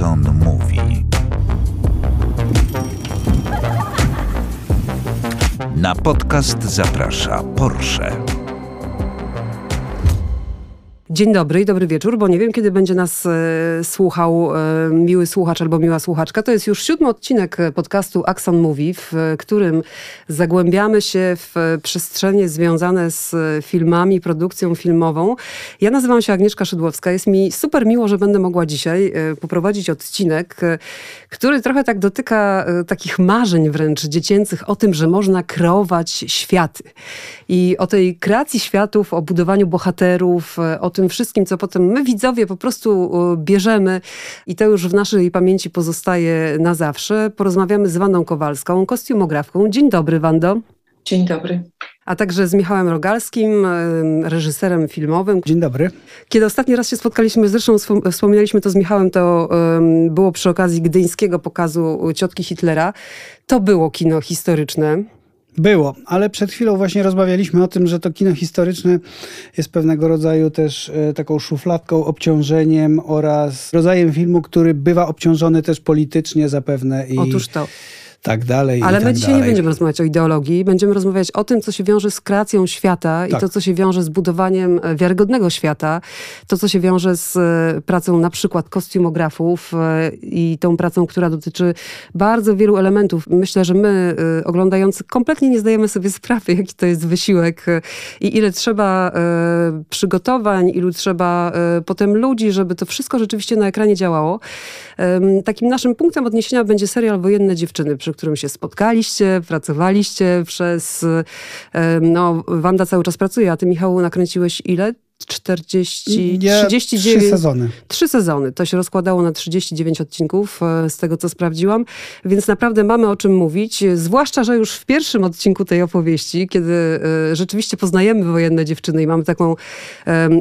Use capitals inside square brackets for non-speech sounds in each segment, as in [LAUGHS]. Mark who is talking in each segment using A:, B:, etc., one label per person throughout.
A: Mówi. Na podcast zaprasza Porsche.
B: Dzień dobry i dobry wieczór, bo nie wiem, kiedy będzie nas e, słuchał e, miły słuchacz albo miła słuchaczka. To jest już siódmy odcinek podcastu Axon Movie, w którym zagłębiamy się w przestrzenie związane z filmami, produkcją filmową. Ja nazywam się Agnieszka Szydłowska. Jest mi super miło, że będę mogła dzisiaj e, poprowadzić odcinek, e, który trochę tak dotyka e, takich marzeń wręcz dziecięcych o tym, że można kreować światy. I o tej kreacji światów, o budowaniu bohaterów, e, o tym wszystkim, co potem my widzowie po prostu e, bierzemy i to już w naszej pamięci pozostaje na zawsze. Porozmawiamy z Wandą Kowalską, kostiumografką. Dzień dobry, Wando.
C: Dzień dobry.
B: A także z Michałem Rogalskim, e, reżyserem filmowym.
D: Dzień dobry.
B: Kiedy ostatni raz się spotkaliśmy, zresztą wspom- wspominaliśmy to z Michałem, to um, było przy okazji gdyńskiego pokazu Ciotki Hitlera. To było kino historyczne.
D: Było, ale przed chwilą właśnie rozmawialiśmy o tym, że to kino historyczne jest pewnego rodzaju też e, taką szufladką, obciążeniem oraz rodzajem filmu, który bywa obciążony też politycznie zapewne i
B: Otóż to.
D: Tak dalej.
B: Ale
D: i
B: my
D: tak
B: dzisiaj
D: dalej.
B: nie będziemy rozmawiać o ideologii, będziemy rozmawiać o tym, co się wiąże z kreacją świata i
D: Tak.
B: to, co się wiąże z budowaniem e, wiarygodnego świata, to, co się wiąże z e, pracą na przykład kostiumografów e, i tą pracą, która dotyczy bardzo wielu elementów. Myślę, że my, oglądający, kompletnie nie zdajemy sobie [LAUGHS] sprawy, jaki to jest wysiłek i ile trzeba przygotowań, ilu trzeba potem ludzi, żeby to wszystko rzeczywiście na ekranie działało. Takim naszym punktem odniesienia będzie serial Wojenne Dziewczyny, przy którym się spotkaliście, pracowaliście przez... em, No, Wanda cały czas pracuje, a ty, Michał, nakręciłeś ile? 40,
D: Ja
B: 39...
D: Trzy sezony.
B: Trzy sezony. To się rozkładało na 39 odcinków, e, z tego co sprawdziłam, więc naprawdę mamy o czym mówić. Zwłaszcza, że już w pierwszym odcinku tej opowieści, kiedy e, rzeczywiście poznajemy wojenne dziewczyny i mamy taką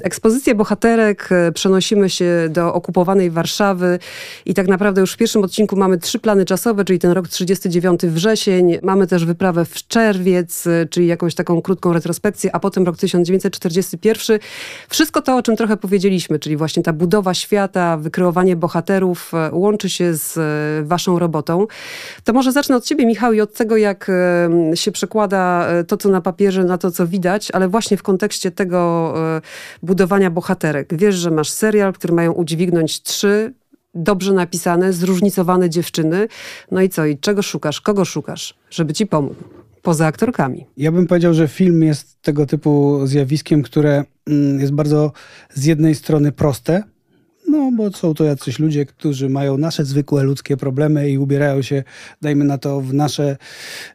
B: ekspozycję bohaterek, e, przenosimy się do okupowanej Warszawy i tak naprawdę już w pierwszym odcinku mamy trzy plany czasowe, czyli ten rok 39 wrzesień, mamy też wyprawę w czerwiec, czyli jakąś taką krótką retrospekcję, a potem rok 1941. Wszystko to, o czym trochę powiedzieliśmy, czyli właśnie ta budowa świata, wykreowanie bohaterów, e, łączy się z e, waszą robotą. To może zacznę od ciebie, Michał, i od tego, jak e, się przekłada to, co na papierze, na to, co widać, ale właśnie w kontekście tego budowania bohaterek. Wiesz, że masz serial, który mają udźwignąć trzy dobrze napisane, zróżnicowane dziewczyny. No i co? I czego szukasz? Kogo szukasz, żeby ci pomógł? Poza aktorkami.
D: Ja bym powiedział, że film jest tego typu zjawiskiem, które mm, jest bardzo z jednej strony proste, no bo są to jacyś ludzie, którzy mają nasze zwykłe ludzkie problemy i ubierają się, dajmy na to, w nasze,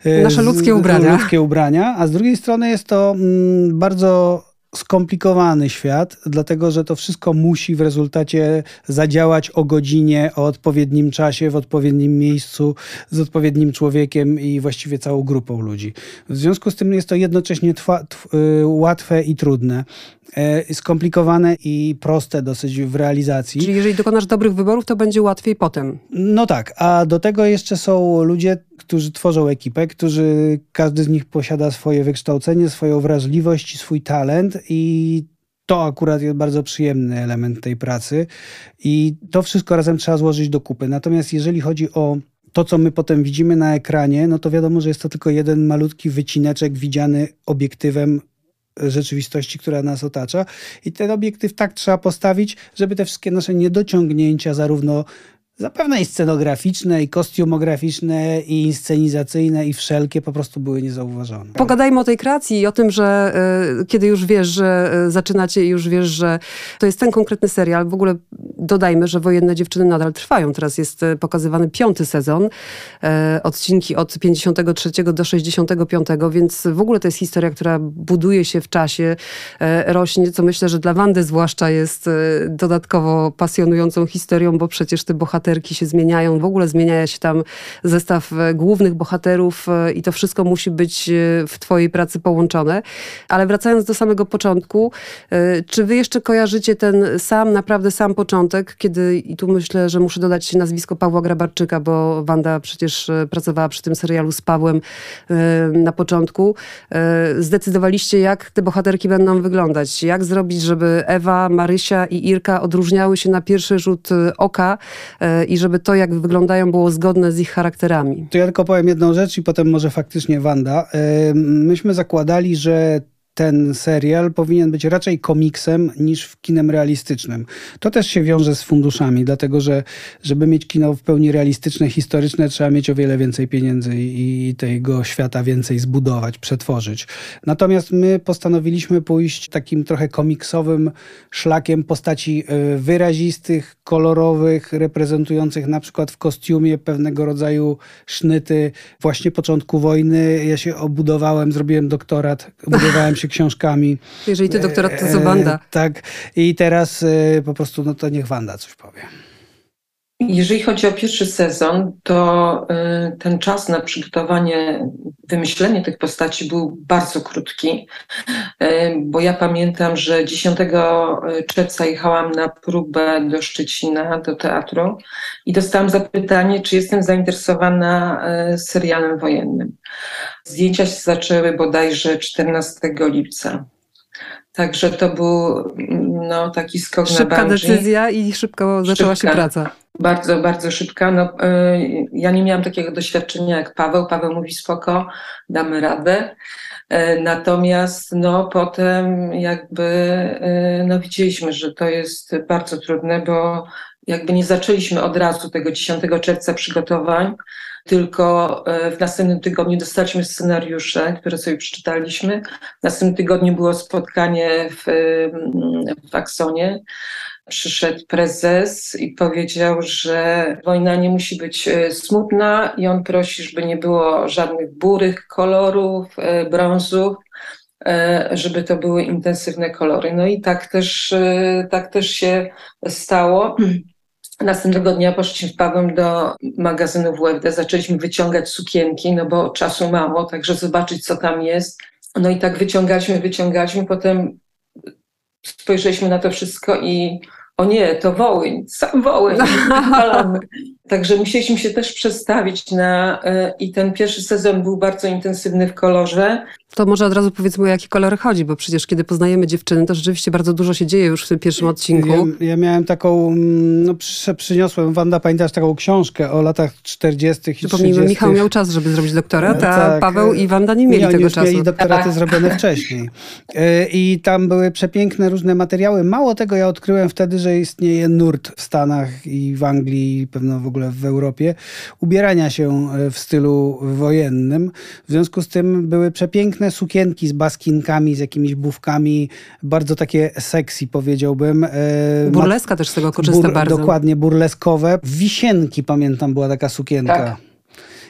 D: e,
B: Nasze
D: z-
B: ludzkie ubrania.
D: ludzkie ubrania, a z drugiej strony jest to mm, bardzo skomplikowany świat, dlatego że to wszystko musi w rezultacie zadziałać o godzinie, o odpowiednim czasie, w odpowiednim miejscu, z odpowiednim człowiekiem i właściwie całą grupą ludzi. W związku z tym jest to jednocześnie twa, tw, y, łatwe i trudne, y, skomplikowane i proste dosyć w realizacji.
B: Czyli jeżeli dokonasz dobrych wyborów, to będzie łatwiej potem.
D: No tak, a do tego jeszcze są ludzie, którzy tworzą ekipę, którzy każdy z nich posiada swoje wykształcenie, swoją wrażliwość i swój talent i to akurat jest bardzo przyjemny element tej pracy i to wszystko razem trzeba złożyć do kupy. Natomiast jeżeli chodzi o to, co my potem widzimy na ekranie, no to wiadomo, że jest to tylko jeden malutki wycineczek widziany obiektywem rzeczywistości, która nas otacza. I ten obiektyw tak trzeba postawić, żeby te wszystkie nasze niedociągnięcia, zarówno zapewne i scenograficzne, i kostiumograficzne, i inscenizacyjne, i wszelkie po prostu były niezauważone.
B: Pogadajmy o tej kreacji i o tym, że y, kiedy już wiesz, że y, zaczynacie i już wiesz, że to jest ten konkretny serial. W ogóle dodajmy, że Wojenne Dziewczyny nadal trwają. Teraz jest y, pokazywany piąty sezon. Y, odcinki od 53 do 65, więc w ogóle to jest historia, która buduje się w czasie, rośnie, co myślę, że dla Wandy zwłaszcza jest dodatkowo pasjonującą historią, bo przecież te bohaterki się zmieniają, w ogóle zmienia się tam zestaw e, głównych bohaterów e, i to wszystko musi być e, w twojej pracy połączone. Ale wracając do samego początku, czy wy jeszcze kojarzycie ten sam, naprawdę sam początek, kiedy, i tu myślę, że muszę dodać nazwisko Pawła Grabarczyka, bo Wanda przecież pracowała przy tym serialu z Pawłem na początku. Zdecydowaliście, jak te bohaterki będą wyglądać. Jak zrobić, żeby Ewa, Marysia i Irka odróżniały się na pierwszy rzut oka i żeby to, jak wyglądają, było zgodne z ich charakterami.
D: To ja tylko powiem jedną rzecz i potem może faktycznie Wanda. Myśmy zakładali, że ten serial powinien być raczej komiksem niż kinem realistycznym. To też się wiąże z funduszami, dlatego że żeby mieć kino w pełni realistyczne, historyczne, trzeba mieć o wiele więcej pieniędzy i tego świata więcej zbudować, przetworzyć. Natomiast my postanowiliśmy pójść takim trochę komiksowym szlakiem postaci e, wyrazistych, kolorowych, reprezentujących na przykład w kostiumie pewnego rodzaju sznyty właśnie początku wojny. Ja się obudowałem, zrobiłem doktorat, budowałem się książkami.
B: Jeżeli ty doktorat, to co Wanda. E,
D: tak. I teraz e, po prostu, no to niech Wanda coś powie.
C: Jeżeli chodzi o pierwszy sezon, to y, ten czas na przygotowanie, wymyślenie tych postaci był bardzo krótki, y, bo ja pamiętam, że 10 czerwca jechałam na próbę do Szczecina, do teatru i dostałam zapytanie, czy jestem zainteresowana y, serialem wojennym. Zdjęcia się zaczęły bodajże 14 lipca. Także to był no, taki skok
B: Szybka
C: na
B: Szybka decyzja i szybko zaczęła Szybka. się praca.
C: Bardzo, bardzo szybka. No, y, ja nie miałam takiego doświadczenia jak Paweł. Paweł mówi spoko, damy radę. Y, natomiast no, potem jakby y, no, widzieliśmy, że to jest bardzo trudne, bo jakby nie zaczęliśmy od razu tego 10 czerwca przygotowań, tylko w następnym tygodniu dostaliśmy scenariusze, które sobie przeczytaliśmy. W następnym tygodniu było spotkanie w, w Aksonie przyszedł prezes i powiedział, że wojna nie musi być e, smutna i on prosi, żeby nie było żadnych burych kolorów, e, brązów, e, żeby to były intensywne kolory. No i tak też, tak też się stało. Następnego dnia poszliśmy z Pawłem do magazynu WFD, zaczęliśmy wyciągać sukienki, no bo czasu mało, także zobaczyć, co tam jest. No i tak wyciągaliśmy, wyciągaliśmy, potem spojrzeliśmy na to wszystko i o nie, to Wołyń, sam Wołyń. [LAUGHS] Także musieliśmy się też przestawić na... E, I ten pierwszy sezon był bardzo intensywny w kolorze.
B: To może od razu powiedzmy, o jakie kolory chodzi, bo przecież kiedy poznajemy dziewczyny, to rzeczywiście bardzo dużo się dzieje już w tym pierwszym odcinku.
D: Ja, ja miałem taką, mm, no przyniosłem, Wanda, pamiętasz taką książkę o latach 40. i 30.
B: Michał miał czas, żeby zrobić doktorat, a tak, Paweł i Wanda nie mieli nie, tego czasu.
D: mieli doktoraty tak. zrobione [LAUGHS] wcześniej. E, I tam były przepiękne różne materiały. Mało tego, ja odkryłem wtedy, że istnieje nurt w Stanach i w Anglii i pewno w ogóle w Europie ubierania się e, w stylu wojennym. W związku z tym były przepiękne sukienki z baskinkami, z jakimiś bufkami, bardzo takie sexy powiedziałbym. E,
B: Burleska też z tego korzysta bur, bardzo.
D: Dokładnie, burleskowe. Wisienki pamiętam była taka sukienka. Tak.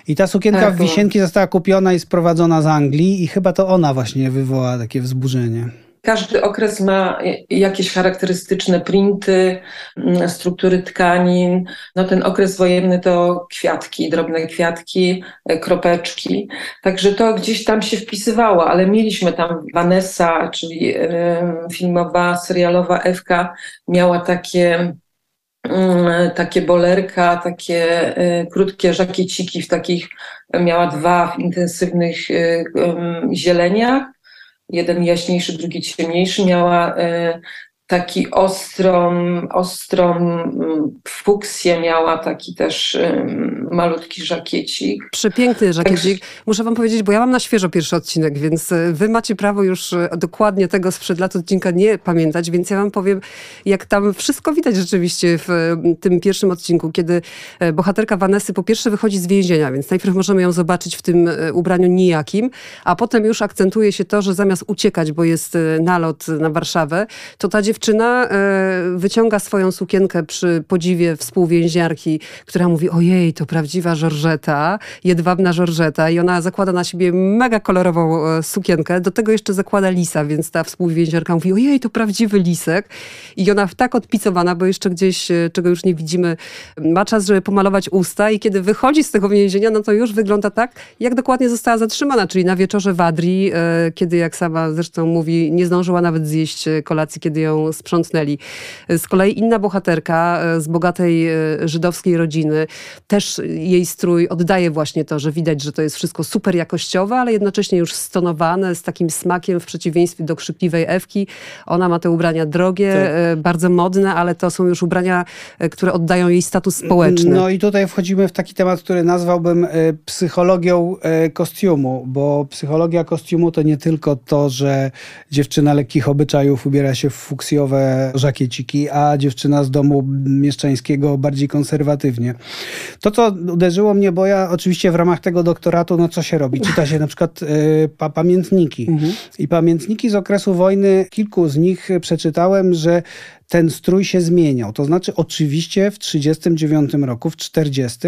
D: I ta sukienka tak, w wisienki została kupiona i sprowadzona z Anglii i chyba to ona właśnie wywoła takie wzburzenie.
C: Każdy okres ma jakieś charakterystyczne printy, mm, struktury tkanin. No ten okres wojenny to kwiatki, drobne kwiatki, e, kropeczki. Także to gdzieś tam się wpisywało, ale mieliśmy tam Vanessa, czyli filmowa, serialowa Ewka, miała takie mm, takie bolerka, takie e, krótkie żakieciki w takich, miała dwa w intensywnych e, zieleniach jeden jaśniejszy, drugi ciemniejszy, miała e, taki ostrą, ostrą mm, fuksję miała, taki też malutki żakiecik.
B: Przepiękny żakiecik. Muszę wam powiedzieć, bo ja mam na świeżo pierwszy odcinek, więc e, wy macie prawo już e, dokładnie tego sprzed lat odcinka nie pamiętać, więc ja wam powiem, jak tam wszystko widać rzeczywiście w tym pierwszym odcinku, kiedy bohaterka Vanessy po pierwsze wychodzi z więzienia, więc najpierw możemy ją zobaczyć w tym ubraniu nijakim, a potem już akcentuje się to, że zamiast uciekać, bo jest nalot na Warszawę, to ta dziewczyna wyciąga swoją sukienkę przy podziwie współwięźniarki, która mówi, ojej, to prawda prawdziwa Georgeta, jedwabna Georgeta i ona zakłada na siebie mega kolorową e, sukienkę, do tego jeszcze zakłada lisa, więc ta współwięziarka mówi, ojej, to prawdziwy lisek. I ona tak odpicowana, bo jeszcze gdzieś, e, czego już nie widzimy, ma czas, żeby pomalować usta i kiedy wychodzi z tego więzienia, no to już wygląda tak, jak dokładnie została zatrzymana, czyli na wieczorze w Adrii, e, kiedy jak sama zresztą mówi, nie zdążyła nawet zjeść kolacji, kiedy ją sprzątnęli. Z kolei inna bohaterka z bogatej żydowskiej rodziny, też jej strój oddaje właśnie to, że widać, że to jest wszystko super jakościowe, ale jednocześnie już stonowane, z takim smakiem w przeciwieństwie do krzykliwej Ewki. Ona ma te ubrania drogie, tak. E, bardzo modne, ale to są już ubrania, e, które oddają jej status społeczny.
D: No i tutaj wchodzimy w taki temat, który nazwałbym e, psychologią kostiumu, bo psychologia kostiumu to nie tylko to, że dziewczyna lekkich obyczajów ubiera się w fuksjowe żakieciki, a dziewczyna z domu mieszczańskiego bardziej konserwatywnie. To, co uderzyło mnie, bo ja oczywiście w ramach tego doktoratu, no co się robi? Czyta się na przykład y, pa pamiętniki. Mhm. I pamiętniki z okresu wojny, kilku z nich przeczytałem, że ten strój się zmieniał. To znaczy, oczywiście w 1939 roku, w 40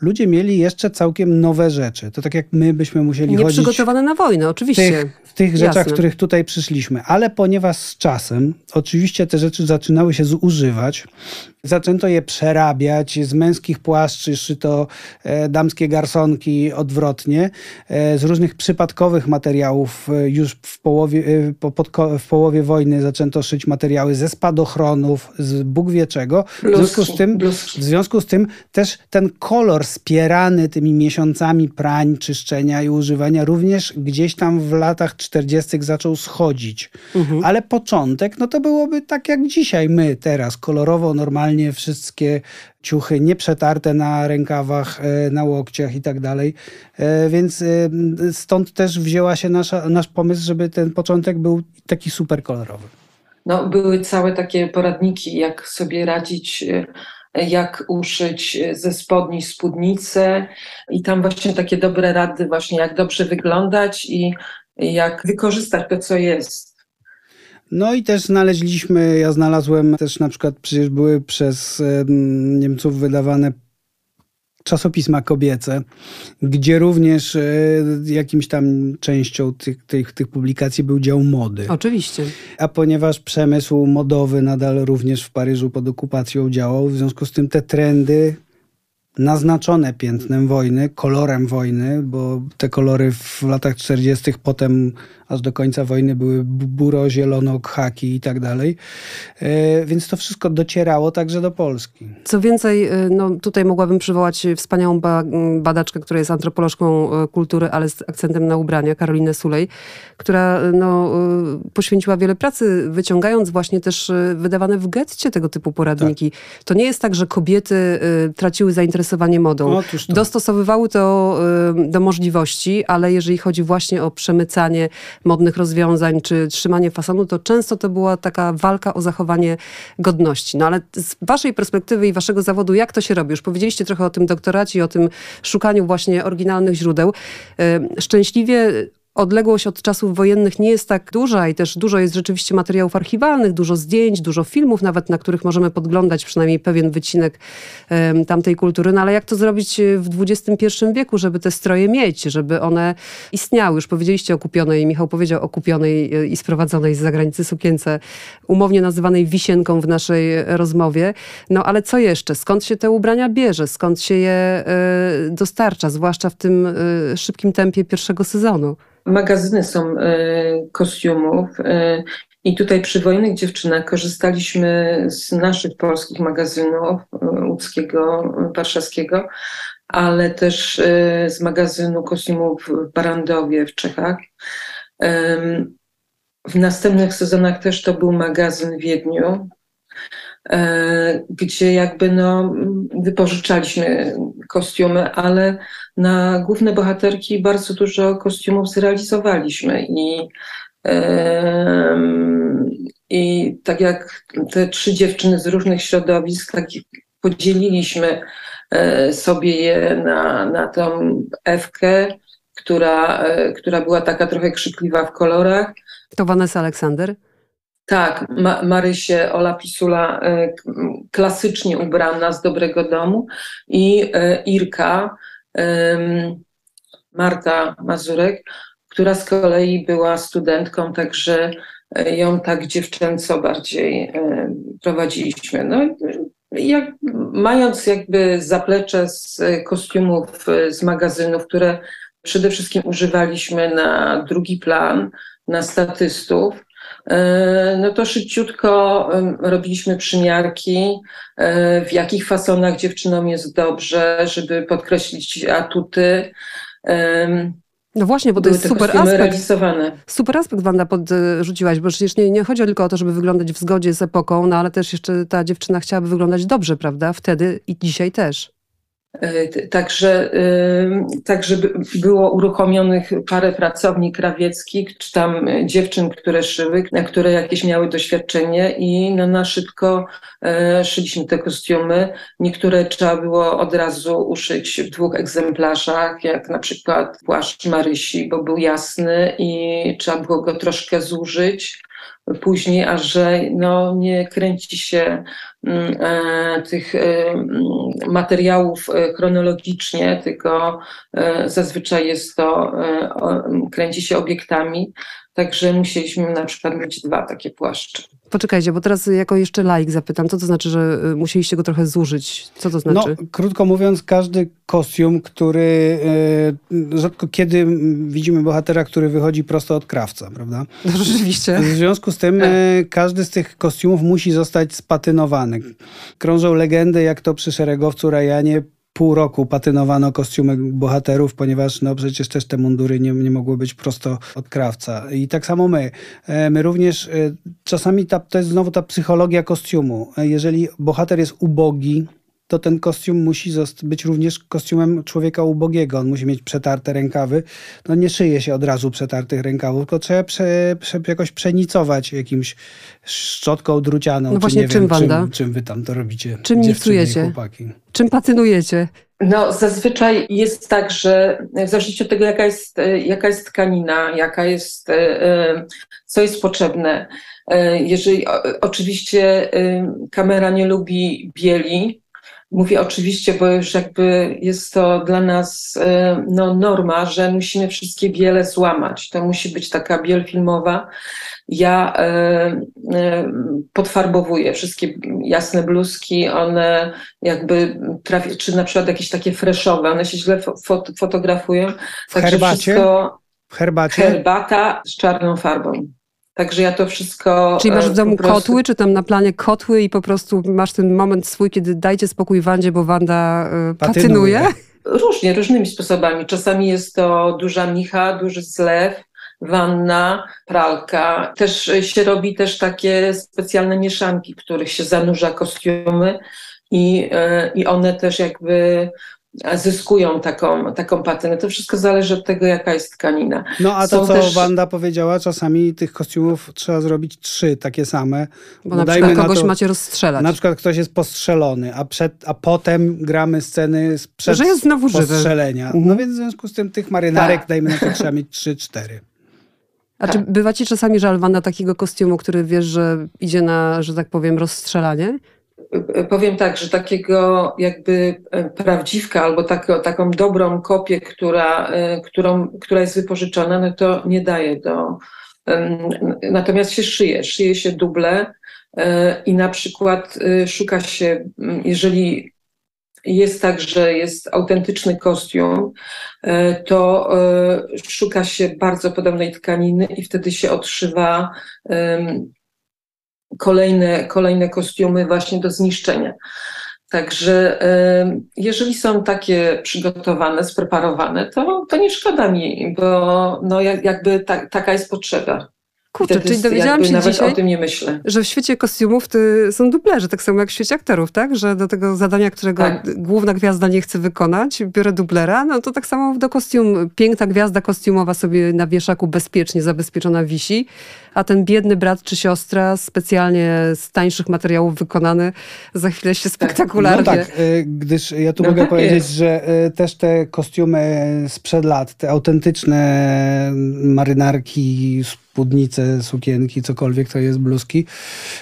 D: ludzie mieli jeszcze całkiem nowe rzeczy. To tak jak my byśmy musieli
B: Nie
D: chodzić...
B: przygotowane na wojnę, oczywiście.
D: W tych, w tych rzeczach, których tutaj przyszliśmy. Ale ponieważ z czasem, oczywiście te rzeczy zaczynały się zużywać, zaczęto je przerabiać, z męskich płaszczy szyto e, damskie garsonki odwrotnie, e, z różnych przypadkowych materiałów e, już w połowie, po, pod, w połowie wojny zaczęto szyć materiały ze spadochronu, ochronów, z Bóg wie czego. W związku, z tym, w związku z tym też ten kolor spierany tymi miesiącami prań, czyszczenia i używania również gdzieś tam w latach 40. zaczął schodzić. Mhm. Ale początek, no to byłoby tak jak dzisiaj my teraz, kolorowo, normalnie wszystkie ciuchy nieprzetarte na rękawach, e, na łokciach i tak dalej. E, więc e, stąd też wzięła się nasza, nasz pomysł, żeby ten początek był taki super kolorowy
C: no, były całe takie poradniki, jak sobie radzić, e, jak uszyć ze spodni spódnicę i tam właśnie takie dobre rady właśnie, jak dobrze wyglądać i jak wykorzystać to, co jest.
D: No i też znaleźliśmy, ja znalazłem też na przykład, przecież były przez Niemców wydawane czasopisma kobiece, gdzie również e, jakimś tam częścią tych, tych, tych publikacji był dział mody.
B: Oczywiście.
D: A ponieważ przemysł modowy nadal również w Paryżu pod okupacją działał, w związku z tym te trendy naznaczone piętnem wojny, kolorem wojny, bo te kolory w latach 40. potem aż do końca wojny były buro, zielono, khaki i tak dalej. E, więc to wszystko docierało także do Polski.
B: Co więcej, e, no tutaj mogłabym przywołać wspaniałą badaczkę, która jest antropolożką e, kultury, ale z akcentem na ubrania, Karolinę Sulej, która no, poświęciła wiele pracy, wyciągając właśnie też wydawane w getcie tego typu poradniki. Tak. To nie jest tak, że kobiety traciły zainteresowanie modą. Dostosowywały to do możliwości, ale jeżeli chodzi właśnie o przemycanie modnych rozwiązań czy trzymanie fasonu, to często to była taka walka o zachowanie godności. No ale z waszej perspektywy i waszego zawodu, jak to się robi? Już powiedzieliście trochę o tym doktoracie i o tym szukaniu właśnie oryginalnych źródeł. Szczęśliwie odległość od czasów wojennych nie jest tak duża i też dużo jest rzeczywiście materiałów archiwalnych, dużo zdjęć, dużo filmów nawet, na których możemy podglądać przynajmniej pewien wycinek um, tamtej kultury. No ale jak to zrobić w XXI wieku, żeby te stroje mieć, żeby one istniały? Już powiedzieliście o kupionej, Michał powiedział o kupionej e, i sprowadzonej z zagranicy sukience, umownie nazywanej wisienką w naszej rozmowie. No ale co jeszcze? Skąd się te ubrania bierze? Skąd się je y, dostarcza? Zwłaszcza w tym y, szybkim tempie pierwszego sezonu
C: magazyny są e, kostiumów e, i tutaj przy Wojnych Dziewczynach korzystaliśmy z naszych polskich magazynów e, łódzkiego, warszawskiego, ale też z magazynu kostiumów w Barandowie w Czechach. W następnych sezonach też to był magazyn w Wiedniu, gdzie jakby no, wypożyczaliśmy kostiumy, ale na główne bohaterki bardzo dużo kostiumów zrealizowaliśmy i, i tak jak te trzy dziewczyny z różnych środowisk, tak podzieliliśmy e, sobie je na, na tą Ewkę, która, e, która była taka trochę krzykliwa w kolorach.
B: To Vanessa Aleksander?
C: Tak, Ma Marysię Ola Pisula e, klasycznie ubrana z dobrego domu i e, Irka Marta Mazurek, która z kolei była studentką, także e, ją tak dziewczęco bardziej prowadziliśmy. No, jak, mając jakby zaplecze z kostiumów z magazynów, które przede wszystkim używaliśmy na drugi plan, na statystów, no to szybciutko robiliśmy przymiarki, e, w jakich fasonach dziewczynom jest dobrze, żeby podkreślić atuty.
B: No właśnie, bo to jest super aspekt.
C: realizowane.
B: Super aspekt Wanda podrzuciłaś, bo przecież nie, nie chodzi tylko o to, żeby wyglądać w zgodzie z epoką, no ale też jeszcze ta dziewczyna chciałaby wyglądać dobrze, prawda? Wtedy i dzisiaj też.
C: E, także, także było uruchomionych parę pracowni krawieckich, czy tam dziewczyn, które szyły, które jakieś miały doświadczenie i no, na szybko e, szyliśmy te kostiumy. Niektóre trzeba było od razu uszyć w dwóch egzemplarzach, jak na przykład płaszcz Marysi, bo był jasny i trzeba było go troszkę zużyć później, a że no, nie kręci się mm, e, tych e, mm, materiałów e, chronologicznie, tylko e, zazwyczaj jest to, e, kręci się obiektami, Także musieliśmy na przykład mieć dwa takie płaszcze.
B: Poczekajcie, bo teraz jako jeszcze laik zapytam, co to znaczy, że y, musieliście go trochę zużyć? Co to znaczy?
D: No, krótko mówiąc, każdy kostium, który e, rzadko kiedy widzimy bohatera, który wychodzi prosto od krawca, prawda?
B: No, rzeczywiście.
D: W związku z tym e, każdy z tych kostiumów musi zostać spatynowany. Krążą legendy, jak to przy szeregowcu Rajanie pół roku patynowano kostiumy bohaterów, ponieważ no przecież też te mundury nie, nie mogły być prosto od krawca. I tak samo my. E, my również, e, czasami ta, to jest znowu ta psychologia kostiumu. E, jeżeli bohater jest ubogi, to ten kostium musi być również kostiumem człowieka ubogiego. On musi mieć przetarte rękawy. No nie szyje się od razu przetartych rękawów, tylko trzeba prze, prze, jakoś przenicować jakimś szczotką drucianą.
B: No właśnie, czym, wiem, Wanda?
D: Czym, czym wy tam to robicie?
B: Czym nicujecie? Czym patynujecie?
C: No, zazwyczaj jest tak, że w zależności od tego, jaka jest, jaka jest tkanina, jaka jest, e, e, co jest potrzebne. E, jeżeli oczywiście kamera nie lubi bieli, Mówię oczywiście, bo już jakby jest to dla nas e, no, norma, że musimy wszystkie biele złamać. To musi być taka biel filmowa. Ja e, e, podfarbowuję wszystkie jasne bluzki, one jakby czy na przykład jakieś takie freshowe, one się źle fot fotografują.
D: W Także herbacie? Wszystko, w herbacie?
C: Herbata z czarną farbą. Także ja to wszystko.
B: Czyli masz w e, domu prostu... kotły, czy tam na planie kotły i po prostu masz ten moment swój, kiedy dajcie spokój Wandzie, bo Wanda y, patynuje? patynuje?
C: Różnie, różnymi sposobami. Czasami jest to duża micha, duży zlew, wanna, pralka. Też się robi też takie specjalne mieszanki, których się zanurza kostiumy i, y, i one też jakby zyskują taką, taką patynę. To wszystko zależy od tego, jaka jest tkanina.
D: No a to, Są co też... Wanda powiedziała, czasami tych kostiumów trzeba zrobić trzy takie same.
B: Bo na przykład kogoś to, macie rozstrzelać.
D: Na przykład ktoś jest postrzelony, a, przed, a potem gramy sceny sprzed
B: Że jest znowu
D: postrzelenia.
B: Mhm.
D: No więc w związku z tym tych marynarek, tak. dajmy na to, trzeba mieć trzy, cztery.
B: A czy bywa ci czasami żal Wanda takiego kostiumu, który wiesz, że idzie na, że tak powiem, rozstrzelanie?
C: Powiem tak, że takiego jakby e, prawdziwka albo taką, taką dobrą kopię, która, e, którą, która jest wypożyczona, no to nie daje do. Natomiast się szyje, szyje się duble e, i na przykład szuka się, jeżeli jest tak, że jest autentyczny kostium, to szuka się bardzo podobnej tkaniny i wtedy się odszywa kolejne, kolejne kostiumy właśnie do zniszczenia. Także jeżeli są takie przygotowane, spreparowane, to, to nie szkoda mi, bo no jakby ta, taka jest potrzeba.
B: Kurczę, czyli dowiedziałam się
C: nawet
B: dzisiaj,
C: o tym nie myślę.
B: że w świecie kostiumów są dublerzy, tak samo jak w świecie aktorów, tak? Że do tego zadania, którego tak. główna gwiazda nie chce wykonać, biorę dublera, no to tak samo do kostium, piękna gwiazda kostiumowa sobie na wieszaku bezpiecznie zabezpieczona wisi, a ten biedny brat czy siostra specjalnie z tańszych materiałów wykonany za chwilę się spektakularnie...
D: No tak, y, gdyż ja tu
C: No
D: mogę
C: tak
D: powiedzieć,
C: jest.
D: że y, też te kostiumy sprzed lat, te autentyczne marynarki, spódnice, sukienki, cokolwiek to jest, bluzki,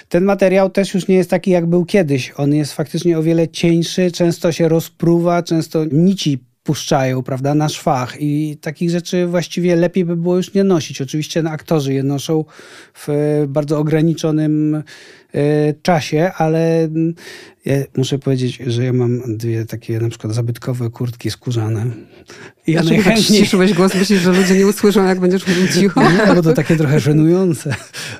D: ten materiał też już nie jest taki, jak był kiedyś. On jest faktycznie o wiele cieńszy, często się rozpruwa, często nici puszczają, prawda, na szwach i takich rzeczy właściwie lepiej by było już nie nosić. Oczywiście aktorzy je noszą w e, bardzo ograniczonym czasie, ale mm, ja muszę powiedzieć, że ja mam dwie takie na przykład zabytkowe kurtki skórzane. I ja
B: tak
D: najchętniej...
B: ściszyłeś głos? Myślisz, że ludzie nie usłyszą, jak będziesz mówił cicho? [LAUGHS]
D: Nie, bo to takie trochę żenujące.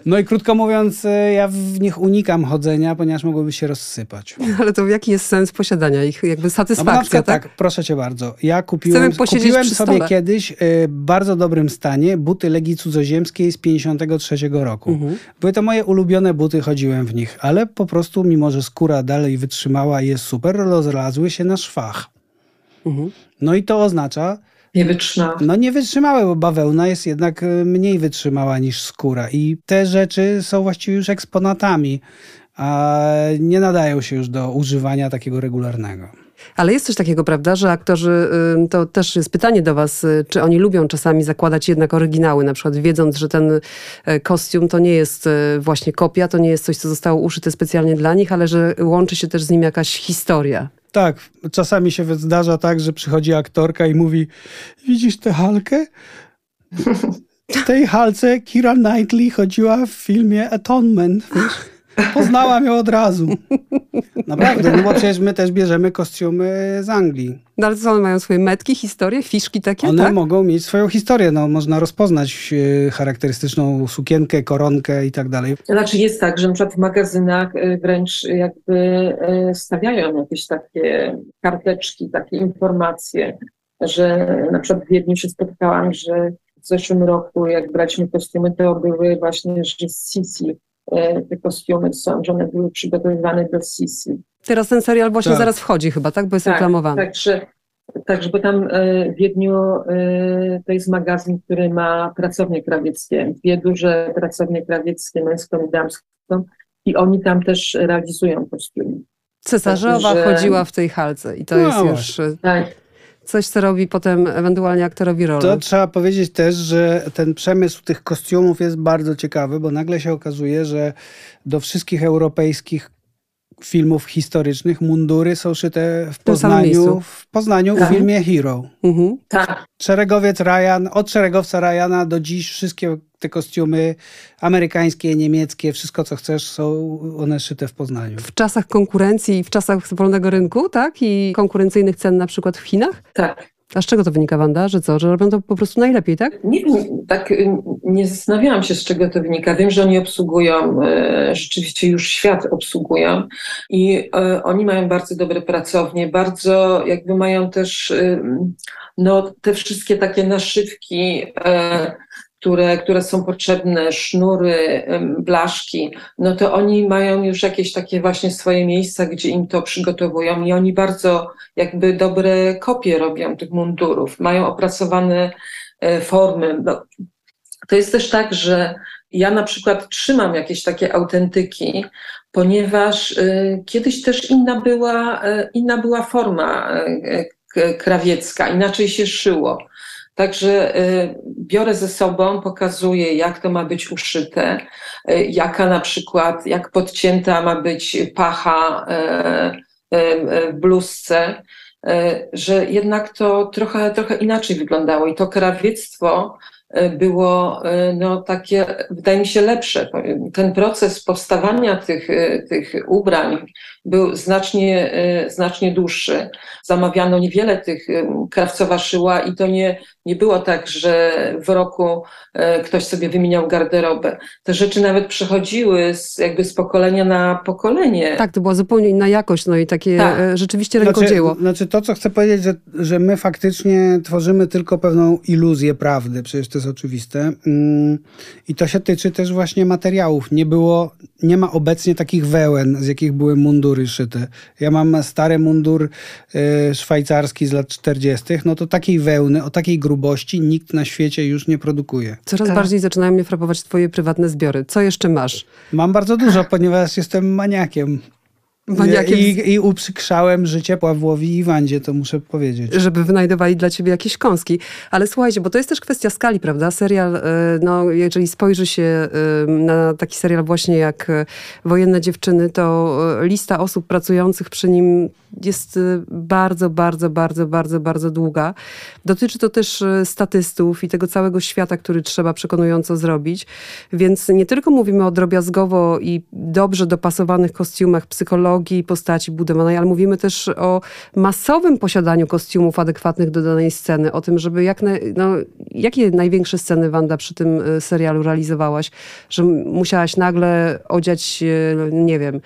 D: No i krótko mówiąc, e, ja w nich unikam chodzenia, ponieważ mogłyby się rozsypać.
B: Ale to jaki jest sens posiadania ich? Jakby
D: No
B: satysfakcja,
D: przykład
B: tak?
D: tak, proszę cię bardzo. Ja kupiłem, kupiłem sobie kiedyś e, w bardzo dobrym stanie buty Legii Cudzoziemskiej z 53 roku.
B: Mhm.
D: Były to moje ulubione buty, chodziłem w nich, ale po prostu, mimo że skóra dalej wytrzymała i jest super, rozlazły się na szwach.
B: Mhm.
D: No i to oznacza,
C: Nie wytrzymałam.
D: no nie wytrzymały, bo bawełna jest jednak e, mniej wytrzymała niż skóra. I te rzeczy są właściwie już eksponatami, a nie nadają się już do używania takiego regularnego.
B: Ale jest coś takiego, prawda, że aktorzy, to też jest pytanie do was, y, czy oni lubią czasami zakładać jednak oryginały, na przykład wiedząc, że ten y, kostium to nie jest y, właśnie kopia, to nie jest coś, co zostało uszyte specjalnie dla nich, ale że łączy się też z nim jakaś historia.
D: Tak, czasami się zdarza tak, że przychodzi aktorka i mówi: Widzisz tę halkę? W tej halce Kira Knightley chodziła w filmie Atonement. Wiesz? Poznałam ją od razu. Naprawdę, no bo przecież my też bierzemy kostiumy z Anglii.
B: No ale co, one mają swoje metki, historie, fiszki takie,
D: One
B: tak?
D: mogą mieć swoją historię. No, można rozpoznać e, charakterystyczną sukienkę, koronkę i tak dalej.
C: Znaczy jest tak, że na przykład w magazynach y, wręcz jakby y, stawiają jakieś takie karteczki, takie informacje, że na przykład w Wiedniu się spotkałam, że w zeszłym roku jak braliśmy kostiumy, to były właśnie, że z Sisi te kostiumy są, że one były przygotowywane do Sisi.
B: Teraz ten serial właśnie
D: Tak.
B: zaraz wchodzi chyba, tak? Bo jest reklamowany.
C: Także, także, bo tam y, w Wiedniu y, to jest magazyn, który ma pracownie krawieckie, dwie duże pracownie krawieckie, męską i damską i oni tam też realizują kostiumy.
B: Cesarzowa
C: Że-
B: chodziła w tej halce i to
D: No
B: jest już
C: Tak,
B: coś, co robi potem ewentualnie aktorowi rolę.
D: To trzeba powiedzieć też, że ten przemysł tych kostiumów jest bardzo ciekawy, bo nagle się okazuje, że do wszystkich europejskich filmów historycznych mundury są szyte w Poznaniu, w Poznaniu w
C: Tak.
D: filmie Hero.
B: Mhm.
C: tak.
D: Szeregowiec Ryan, od szeregowca Ryana do dziś wszystkie te kostiumy amerykańskie, niemieckie, wszystko co chcesz, są one szyte w Poznaniu.
B: w czasach konkurencji i w czasach wolnego rynku, tak? I konkurencyjnych cen na przykład w Chinach?
C: Tak.
B: A z czego to wynika, Wanda? Że co? Że robią to po prostu najlepiej, tak?
C: Nie, wiem, tak y, nie zastanawiałam się, z czego to wynika. Wiem, że oni obsługują, e, rzeczywiście już świat obsługują i e, oni mają bardzo dobre pracownie, bardzo jakby mają też y, no, te wszystkie takie naszywki, które, które są potrzebne, sznury, blaszki, no to oni mają już jakieś takie właśnie swoje miejsca, gdzie im to przygotowują i oni bardzo jakby dobre kopie robią tych mundurów, mają opracowane e, formy. No, to jest też tak, że ja na przykład trzymam jakieś takie autentyki, ponieważ e, kiedyś też inna była, e, inna była forma krawiecka, inaczej się szyło. Także e, biorę ze sobą, pokazuję, jak to ma być uszyte, e, jaka na przykład, jak podcięta ma być pacha e, w bluzce, że jednak to trochę, trochę inaczej wyglądało i to krawiectwo było no, takie, wydaje mi się, lepsze. Ten proces powstawania tych, tych ubrań był znacznie, e, znacznie dłuższy. Zamawiano niewiele tych, e, krawcowa szyła i to nie, nie było tak, że w roku e, ktoś sobie wymieniał garderobę. Te rzeczy nawet przechodziły z, jakby z pokolenia na pokolenie.
B: Tak, to była zupełnie inna jakość, no i takie
C: Tak.
B: rzeczywiście rękodzieło.
D: Znaczy, znaczy to, co chcę powiedzieć, że, że my faktycznie tworzymy tylko pewną iluzję prawdy. Przecież te jest oczywiste. Mm, I to się tyczy też właśnie materiałów. Nie było, nie ma obecnie takich wełen, z jakich były mundury szyte. Ja mam stary mundur y, szwajcarski z lat 40., no to takiej wełny, o takiej grubości nikt na świecie już nie produkuje.
B: Coraz
C: Tak.
B: bardziej zaczynają mnie frapować twoje prywatne zbiory. Co jeszcze masz?
D: Mam bardzo dużo, ponieważ jestem maniakiem.
B: Maniakiem
D: I, I uprzykrzałem życie Pawłowi i Wandzie, to muszę powiedzieć.
B: żeby wynajdowali dla ciebie jakieś kąski. Ale słuchajcie, bo to jest też kwestia skali, prawda? Serial, e, no jeżeli spojrzy się e, na taki serial właśnie jak e, Wojenne Dziewczyny, to lista osób pracujących przy nim jest bardzo, bardzo, bardzo, bardzo, bardzo długa. Dotyczy to też statystów i tego całego świata, który trzeba przekonująco zrobić. Więc nie tylko mówimy o drobiazgowo i dobrze dopasowanych kostiumach, psychologii, postaci budowanej, ale mówimy też o masowym posiadaniu kostiumów adekwatnych do danej sceny, o tym, żeby jak na, no, jakie największe sceny Wanda przy tym e, serialu realizowałaś, że musiałaś nagle odziać, nie wiem,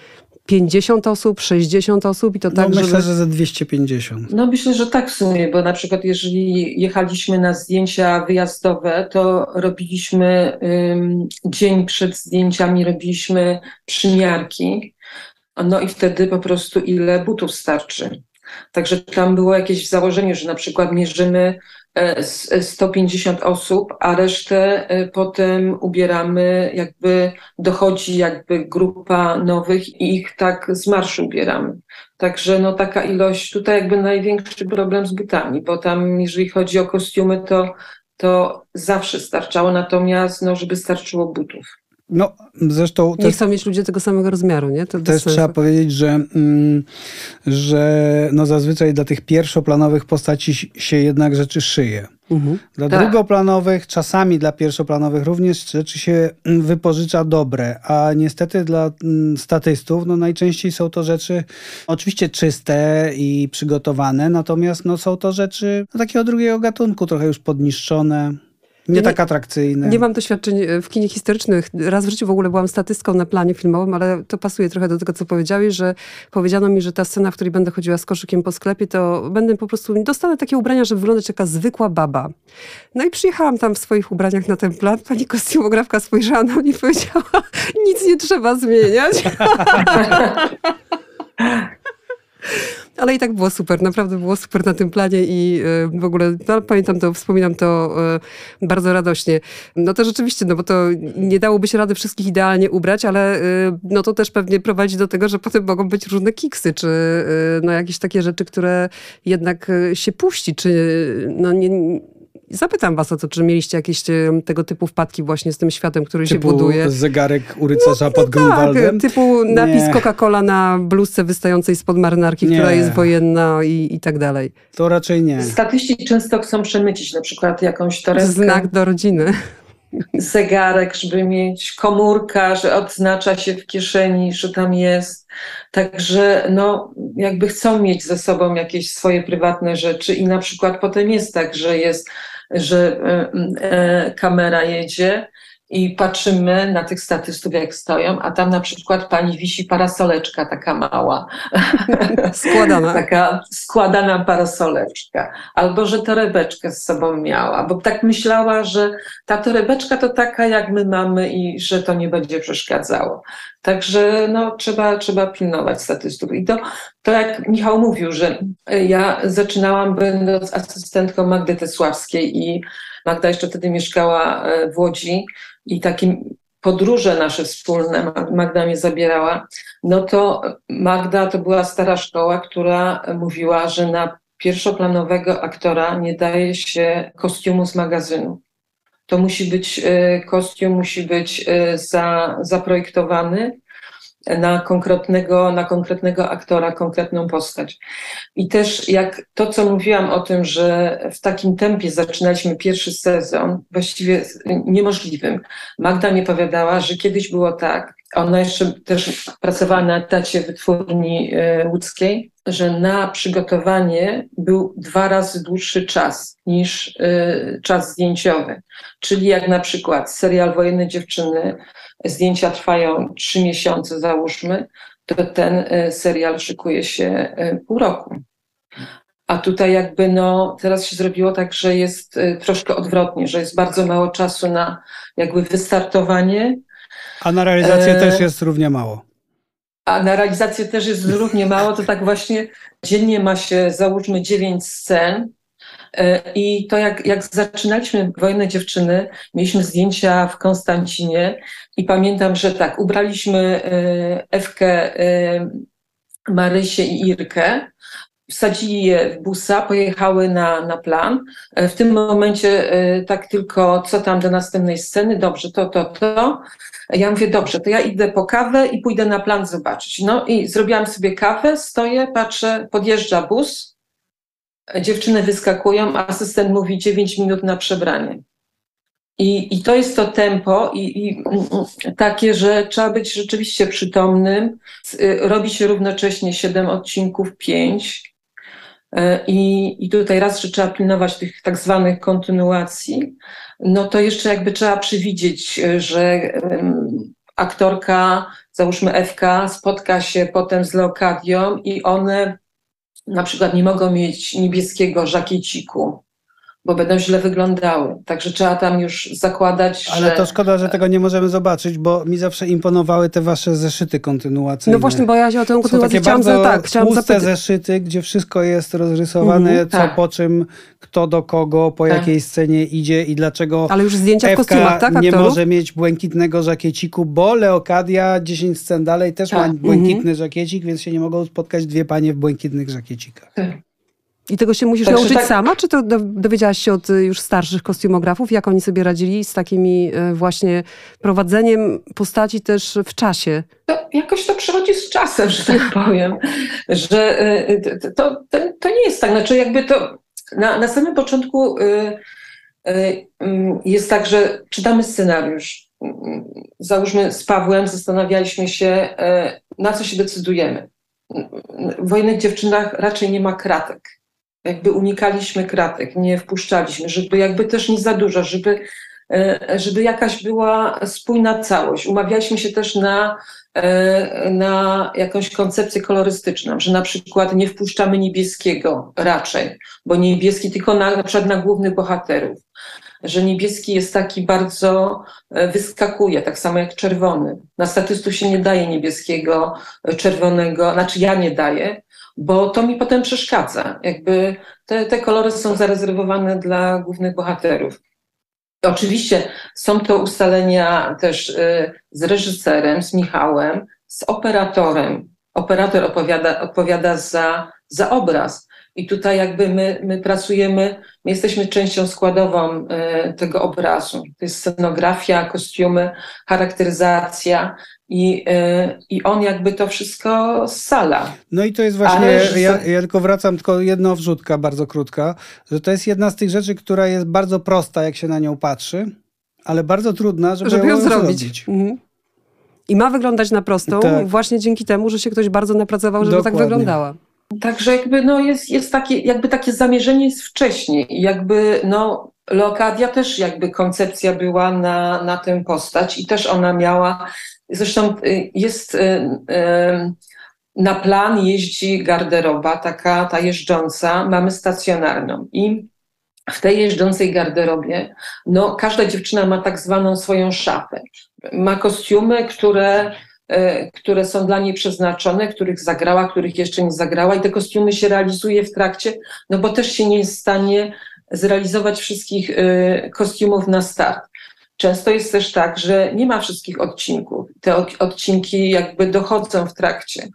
B: 50 osób, 60 osób i to
D: No
B: tak,
D: myślę,
B: żeby...
D: że ze 250.
C: No myślę, że tak w sumie, bo na przykład jeżeli jechaliśmy na zdjęcia wyjazdowe, to robiliśmy ym, dzień przed zdjęciami, robiliśmy przymiarki, no i wtedy po prostu ile butów starczy. Także tam było jakieś założenie, że na przykład mierzymy e, s- 150 osób, a resztę e, potem ubieramy, jakby dochodzi jakby grupa nowych i ich tak z marszu ubieramy. Także no taka ilość, tutaj jakby największy problem z butami, bo tam jeżeli chodzi o kostiumy, to, to zawsze starczało, natomiast no, żeby starczyło butów.
D: No, zresztą
B: Nie
D: też,
B: chcą mieć ludzie tego samego rozmiaru, nie? To
D: też trzeba powiedzieć, że, mm, że no zazwyczaj dla tych pierwszoplanowych postaci się jednak rzeczy szyje.
B: Mhm.
D: Dla
C: Tak.
D: drugoplanowych, czasami dla pierwszoplanowych również rzeczy się mm, wypożycza dobre, a niestety dla mm, statystów no najczęściej są to rzeczy oczywiście czyste i przygotowane, natomiast no są to rzeczy no, takiego drugiego gatunku, trochę już podniszczone, nie
B: nie-
D: tak atrakcyjne.
B: Nie mam doświadczeń e, w kinie historycznych. Raz w życiu w ogóle byłam statystką na planie filmowym, ale to pasuje trochę do tego, co powiedziałeś, że powiedziano mi, że ta scena, w której będę chodziła z koszykiem po sklepie, to będę po prostu, dostanę takie ubrania, żeby wyglądać jak zwykła baba. No i przyjechałam tam w swoich ubraniach na ten plan. Pani kostiumografka spojrzała na mnie i powiedziała, [LAUGHS] nic nie trzeba zmieniać. [LAUGHS] Ale i tak było super, naprawdę było super na tym planie i e, w ogóle no, pamiętam to, wspominam to e, bardzo radośnie. No to rzeczywiście, no bo to nie dałoby się rady wszystkich idealnie ubrać, ale e, no to też pewnie prowadzi do tego, że potem mogą być różne kiksy, czy no jakieś takie rzeczy, które jednak się puści, czy no nie... Zapytam was o to, czy mieliście jakieś e, tego typu wpadki właśnie z tym światem, który się
D: Typu
B: buduje.
D: zegarek u rycerza pod
B: Tak,
D: Grunwaldem.
B: typu napis. Coca-Cola na bluzce wystającej spod marynarki, która
D: Nie.
B: jest wojenna i, i tak dalej.
D: To raczej nie.
C: Statyści często chcą przemycić na przykład jakąś torebkę,
B: Znak do rodziny. [LAUGHS]
C: zegarek, żeby mieć komórka, że odznacza się w kieszeni, że tam jest. Także no, jakby chcą mieć ze sobą jakieś swoje prywatne rzeczy i na przykład potem jest tak, że jest, że e, e, kamera jedzie i patrzymy na tych statystów, jak stoją, a tam na przykład pani wisi parasoleczka taka mała. [LAUGHS]
B: Składana.
C: Taka składana parasoleczka. Albo, że torebeczkę z sobą miała, bo tak myślała, że ta torebeczka to taka, jak my mamy i że to nie będzie przeszkadzało. Także no, trzeba, trzeba pilnować statystów. I to, to jak Michał mówił, że ja zaczynałam będąc asystentką Magdy Tesławskiej i Magda jeszcze wtedy mieszkała e, w Łodzi i takie podróże nasze wspólne, Magda mnie zabierała, no to Magda to była stara szkoła, która mówiła, że na pierwszoplanowego aktora nie daje się kostiumu z magazynu. To musi być, e, kostium musi być e, za, zaprojektowany na konkretnego, na konkretnego aktora, konkretną postać. I też jak to, co mówiłam o tym, że w takim tempie zaczynaliśmy pierwszy sezon, właściwie niemożliwym. Magda mi opowiadała, że kiedyś było tak, ona jeszcze też pracowała na etacie wytwórni e, łódzkiej, że na przygotowanie był dwa razy dłuższy czas niż e, czas zdjęciowy. Czyli jak na przykład serial Wojenne Dziewczyny, zdjęcia trwają trzy miesiące załóżmy, to ten e, serial szykuje się e, pół roku. A tutaj jakby no, teraz się zrobiło tak, że jest y, troszkę odwrotnie, że jest bardzo mało czasu na jakby wystartowanie,
D: A na realizację
C: E,
D: też jest równie mało.
C: a na realizację też jest równie mało, to tak właśnie dziennie ma się załóżmy dziewięć scen. E, I to jak, jak zaczynaliśmy Wojnę Dziewczyny, mieliśmy zdjęcia w Konstancinie i pamiętam, że tak, ubraliśmy Ewkę, e, Marysię i Irkę, wsadzili je w busa, pojechały na, na plan. E, W tym momencie tak tylko, co tam do następnej sceny, dobrze, to, to, to. Ja mówię, dobrze, to ja idę po kawę i pójdę na plan zobaczyć. No i zrobiłam sobie kawę, stoję, patrzę, podjeżdża bus, dziewczyny wyskakują, asystent mówi 9 minut na przebranie. I, I to jest to tempo i, i mm, mm, takie, że trzeba być rzeczywiście przytomnym. Y, Robi się równocześnie 7 odcinków, 5. I, I tutaj raz, że trzeba pilnować tych tak zwanych kontynuacji, no to jeszcze jakby trzeba przewidzieć, y, że em, aktorka, załóżmy Ewka, spotka się potem z Leokadią i one na przykład nie mogą mieć niebieskiego żakieciku, bo będą źle wyglądały. Także trzeba tam już zakładać,
D: Ale
C: że...
D: to szkoda, że tego nie możemy zobaczyć, bo mi zawsze imponowały te wasze zeszyty kontynuacyjne.
B: No właśnie, bo ja się o tę kontynuację chciałam,
D: bardzo
B: za, tak, chciałam zapytać.
D: zeszyty, gdzie wszystko jest rozrysowane,
B: Mhm,
D: co
C: tak.
D: po czym, kto do kogo, po
C: Tak.
D: jakiej scenie idzie i dlaczego
B: Ale już zdjęcia w
D: Ewka
B: kostiumach, tak,
D: nie
B: aktorów?
D: może mieć błękitnego żakieciku, bo Leokadia 10 scen dalej też
C: Tak.
D: ma błękitny żakiecik, więc się nie mogą spotkać dwie panie w błękitnych żakiecikach.
B: I tego się musisz
C: Także
B: nauczyć
C: tak-
B: sama, czy to do- dowiedziałaś się od y, już starszych kostiumografów, jak oni sobie radzili z takimi y, właśnie prowadzeniem postaci też w czasie?
C: to jakoś to przychodzi z czasem, że tak [LAUGHS] powiem, że y, to, to, to, nie jest tak. Znaczy jakby to na, na samym początku mm, jest tak, że czytamy scenariusz. Mm, Załóżmy z Pawłem zastanawialiśmy się, na co się decydujemy. W Wojnych Dziewczynach raczej nie ma kratek. Jakby unikaliśmy kratek, nie wpuszczaliśmy, żeby jakby też nie za dużo, żeby, y, żeby jakaś była spójna całość. Umawialiśmy się też na e, na jakąś koncepcję kolorystyczną, że na przykład nie wpuszczamy niebieskiego raczej, bo niebieski tylko na, na przykład na głównych bohaterów, że niebieski jest taki bardzo, e, wyskakuje, tak samo jak czerwony. Na statystów się nie daje niebieskiego, e, czerwonego, znaczy ja nie daję, bo to mi potem przeszkadza. Jakby te, te kolory są zarezerwowane dla głównych bohaterów. Oczywiście są to ustalenia też y, z reżyserem, z Michałem, z operatorem. Operator opowiada, odpowiada za, za obraz. I tutaj jakby my, my pracujemy, my jesteśmy częścią składową y, tego obrazu. To jest scenografia, kostiumy, charakteryzacja i, y, i on jakby to wszystko scala.
D: No i to jest właśnie,
C: Ale
D: ja, ja tylko wracam, tylko jedna wrzutka bardzo krótka, że to jest jedna z tych rzeczy, która jest bardzo prosta, jak się na nią patrzy, ale bardzo trudna, żeby,
B: Żeby ją
D: zrobić.
B: zrobić. Mhm. I ma wyglądać na prostą
D: Tak.
B: właśnie dzięki temu, że się ktoś bardzo napracował, żeby tak
D: Dokładnie.
B: wyglądała.
C: Także jakby no jest, jest takie, jakby takie zamierzenie jest wcześniej. Jakby no Leokadia też jakby koncepcja była na, na tę postać i też ona miała, zresztą y, jest y, y, na plan jeździ garderoba, taka ta jeżdżąca, mamy stacjonarną i w tej jeżdżącej garderobie, no każda dziewczyna ma tak zwaną swoją szafę. Ma kostiumy, które które są dla niej przeznaczone, których zagrała, których jeszcze nie zagrała i te kostiumy się realizuje w trakcie, no bo też się nie jest w stanie zrealizować wszystkich e, kostiumów na start. Często jest też tak, że nie ma wszystkich odcinków. Te od- odcinki jakby dochodzą w trakcie.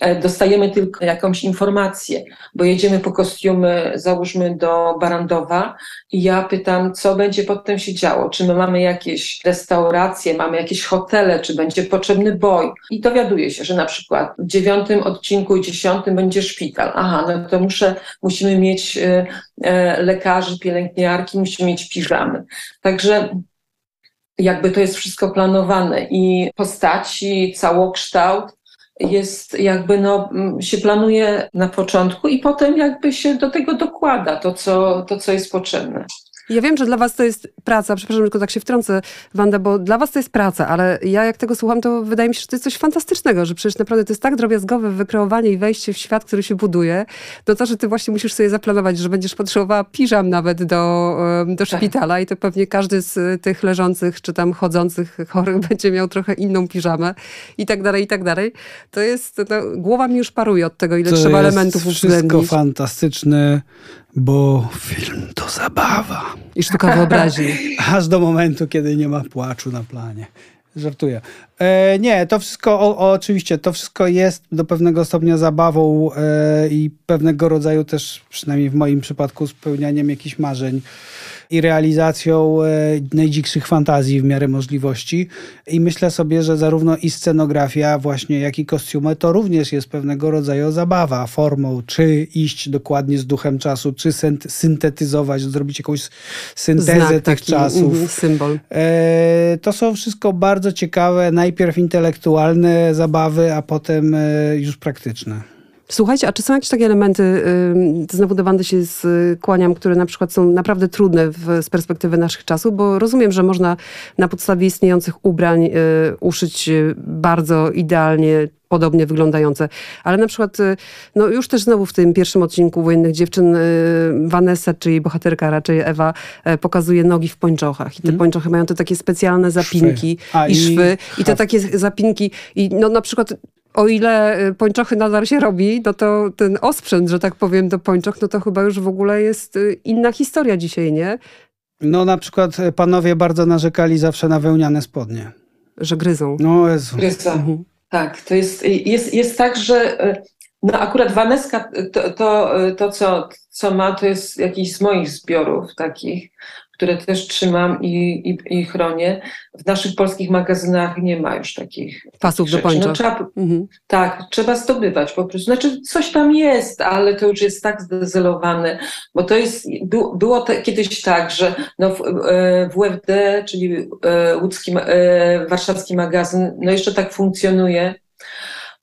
C: E, Dostajemy tylko jakąś informację, bo jedziemy po kostiumy, załóżmy do Barandowa i ja pytam, co będzie potem się działo, czy my mamy jakieś restauracje, mamy jakieś hotele, czy będzie potrzebny boj. I dowiaduję się, że na przykład w dziewiątym odcinku i dziesiątym będzie szpital. Aha, no to muszę, musimy mieć e, e, lekarzy, pielęgniarki, musimy mieć piżamy. Także jakby to jest wszystko planowane i postaci, całokształt jest jakby no, mm, się planuje na początku i potem jakby się do tego dokłada to, co, to, co jest potrzebne.
B: Ja wiem, że dla was to jest praca, przepraszam, tylko tak się wtrącę, Wanda, bo dla was to jest praca, ale ja jak tego słucham, to wydaje mi się, że to jest coś fantastycznego, że przecież naprawdę to jest tak drobiazgowe wykreowanie i wejście w świat, który się buduje, to to, że ty właśnie musisz sobie zaplanować, że będziesz potrzebowała piżam nawet do, do
C: Tak.
B: szpitala i to pewnie każdy z tych leżących czy tam chodzących chorych [LAUGHS] będzie miał trochę inną piżamę i tak dalej, i tak dalej. To jest, no, głowa mi już paruje od tego, ile
D: To
B: trzeba
D: jest
B: elementów
D: wszystko
B: uwzględnić.
D: fantastyczne, bo film to zabawa.
B: I sztuka wyobraźni. [LAUGHS]
D: Aż do momentu, kiedy nie ma płaczu na planie. Żartuję. E, nie, to wszystko, o, o, oczywiście, to wszystko jest do pewnego stopnia zabawą e, i pewnego rodzaju też, przynajmniej w moim przypadku, spełnianiem jakichś marzeń i realizacją e, najdzikszych fantazji w miarę możliwości. I myślę sobie, że zarówno i scenografia, właśnie, jak i kostiumy, to również jest pewnego rodzaju zabawa formą, czy iść dokładnie z duchem czasu, czy synt- syntetyzować, zrobić jakąś syntezę
B: Znak
D: tych
B: taki,
D: czasów.
B: mhm, symbol.
D: E, To są wszystko bardzo ciekawe, najpierw intelektualne zabawy, a potem e, już praktyczne.
B: Słuchajcie, a czy są jakieś takie elementy, znowu do Wandy się skłaniam, które na przykład są naprawdę trudne w, z perspektywy naszych czasów, bo rozumiem, że można na podstawie istniejących ubrań y, uszyć y, bardzo idealnie podobnie wyglądające. Ale na przykład, y, no już też znowu w tym pierwszym odcinku Wojennych Dziewczyn y, Vanessa, czyli bohaterka raczej Ewa, e, pokazuje nogi w pończochach. I te pończochy mają te takie specjalne zapinki i,
D: i
B: szwy. I te takie zapinki. I no na przykład o ile y, pończochy nadal się robi, no to ten osprzęt, że tak powiem, do pończoch, no to chyba już w ogóle jest y, inna historia dzisiaj, nie?
D: No na przykład e, panowie bardzo narzekali zawsze na wełniane spodnie.
B: Że gryzą.
D: No Jezu.
C: Gryza.
B: Mhm.
C: Tak, to jest, jest, jest tak, że no akurat Waneska to, to, to co, co ma, to jest jakiś z moich zbiorów takich, które też trzymam i, i, i chronię. W naszych polskich magazynach nie ma już takich
B: Pasów do
C: rzeczy. No, trzeba,
B: Mhm.
C: tak, trzeba zdobywać po prostu. Znaczy coś tam jest, ale to już jest tak zdezelowane, bo to jest, było, te, kiedyś tak, że no w, e, WFD, czyli e, łódzki, e, warszawski magazyn, no jeszcze tak funkcjonuje,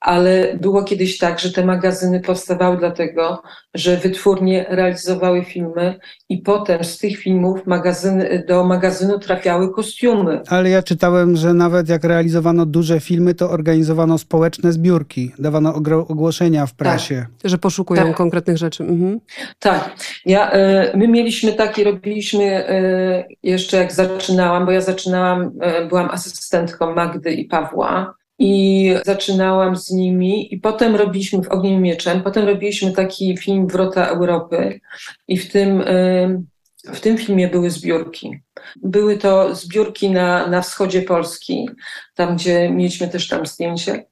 C: ale było kiedyś tak, że te magazyny powstawały dlatego, że wytwórnie realizowały filmy i potem z tych filmów magazyny, do magazynu trafiały kostiumy.
D: Ale ja czytałem, że nawet jak realizowano duże filmy, to organizowano społeczne zbiórki, dawano ogłoszenia w prasie.
B: Że poszukują
C: Tak.
B: konkretnych rzeczy. Mhm.
C: Tak, ja, e, my mieliśmy taki, robiliśmy e, jeszcze jak zaczynałam, bo ja zaczynałam, e, byłam asystentką Magdy i Pawła i zaczynałam z nimi i potem robiliśmy w Ogniem Mieczem, potem robiliśmy taki film Wrota Europy i w tym, e, w tym filmie były zbiórki. Były to zbiórki na, na wschodzie Polski, tam gdzie mieliśmy też tam zdjęcie.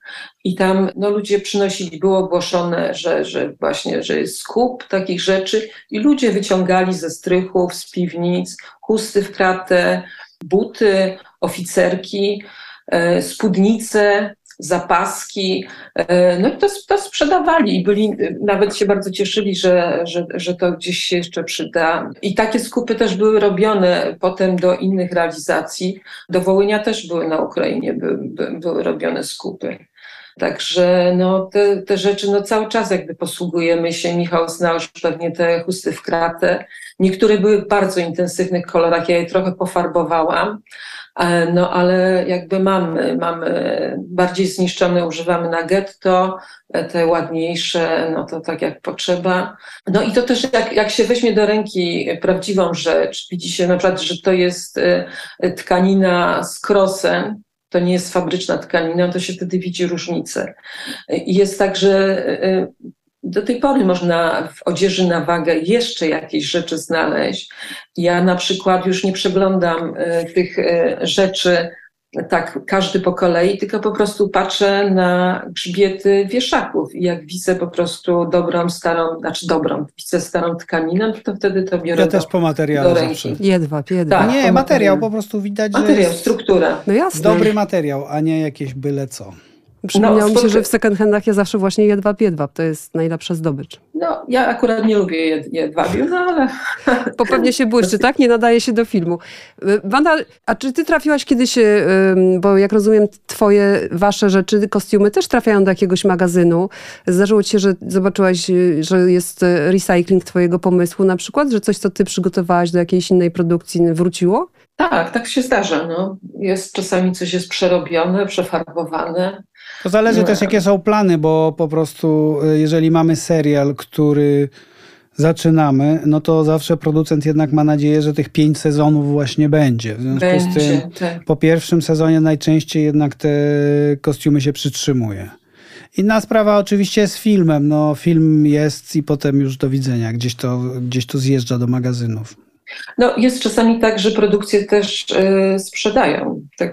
C: I tam no, ludzie przynosili, było ogłoszone, że, że właśnie, że jest skup takich rzeczy i ludzie wyciągali ze strychów, z piwnic, chusty w kratę, buty, oficerki, spódnice, zapaski. E, no i to, to sprzedawali i byli, nawet się bardzo cieszyli, że, że, że to gdzieś się jeszcze przyda. I takie skupy też były robione potem do innych realizacji. Do Wołynia też były na Ukrainie, by, by, były robione skupy. Także no, te, te rzeczy no, cały czas jakby posługujemy się. Michał znał już pewnie te chusty w kratę. Niektóre były w bardzo intensywnych kolorach, ja je trochę pofarbowałam. E, No ale jakby mamy, mamy bardziej zniszczone, używamy na getto, e, te ładniejsze, no to tak jak potrzeba. No i to też jak, jak się weźmie do ręki prawdziwą rzecz, widzi się na przykład, że to jest e, tkanina z krosem, to nie jest fabryczna tkanina, to się wtedy widzi różnicę. Jest tak, że e, do tej pory można w odzieży na wagę jeszcze jakieś rzeczy znaleźć. Ja na przykład już nie przeglądam e, tych e, rzeczy tak każdy po kolei, tylko po prostu patrzę na grzbiety wieszaków i jak widzę po prostu dobrą, starą, znaczy dobrą, widzę starą tkaninę, to wtedy to biorę
D: Ja
C: do,
D: też po materiale zawsze.
B: Jedwab, jedwab.
C: Tak.
D: Nie,
C: po
D: materiał,
C: materiał.
D: po prostu widać, że
C: materiał,
D: jest
C: struktura.
B: No jasne.
D: dobry materiał, a nie jakieś byle co.
B: Przypomniało
C: No,
B: mi się, że w second handach ja zawsze właśnie jedwab, jedwab. To jest najlepsza zdobycz.
C: No ja akurat nie lubię jed, jedwabiu, no ale...
B: Bo pewnie się błyszczy, tak? Nie nadaje się do filmu. Y, Wanda, a czy ty trafiłaś kiedyś, y, bo jak rozumiem, twoje, wasze rzeczy, kostiumy też trafiają do jakiegoś magazynu. Zdarzyło ci się, że zobaczyłaś, y, że jest recycling twojego pomysłu na przykład? Że coś, co ty przygotowałaś do jakiejś innej produkcji wróciło?
C: Tak, tak się zdarza. No. Jest czasami coś jest przerobione, przefarbowane.
D: To zależy też, jakie są plany, bo po prostu, y, jeżeli mamy serial, który zaczynamy, no to zawsze producent jednak ma nadzieję, że tych pięć sezonów właśnie będzie. W związku z tym,
C: Będzie, tak.
D: po pierwszym sezonie najczęściej jednak te kostiumy się przytrzymuje. Inna sprawa oczywiście z filmem. No, film jest i potem już do widzenia. Gdzieś to, gdzieś to zjeżdża do magazynów.
C: No, jest czasami tak, że produkcje też y, sprzedają te y,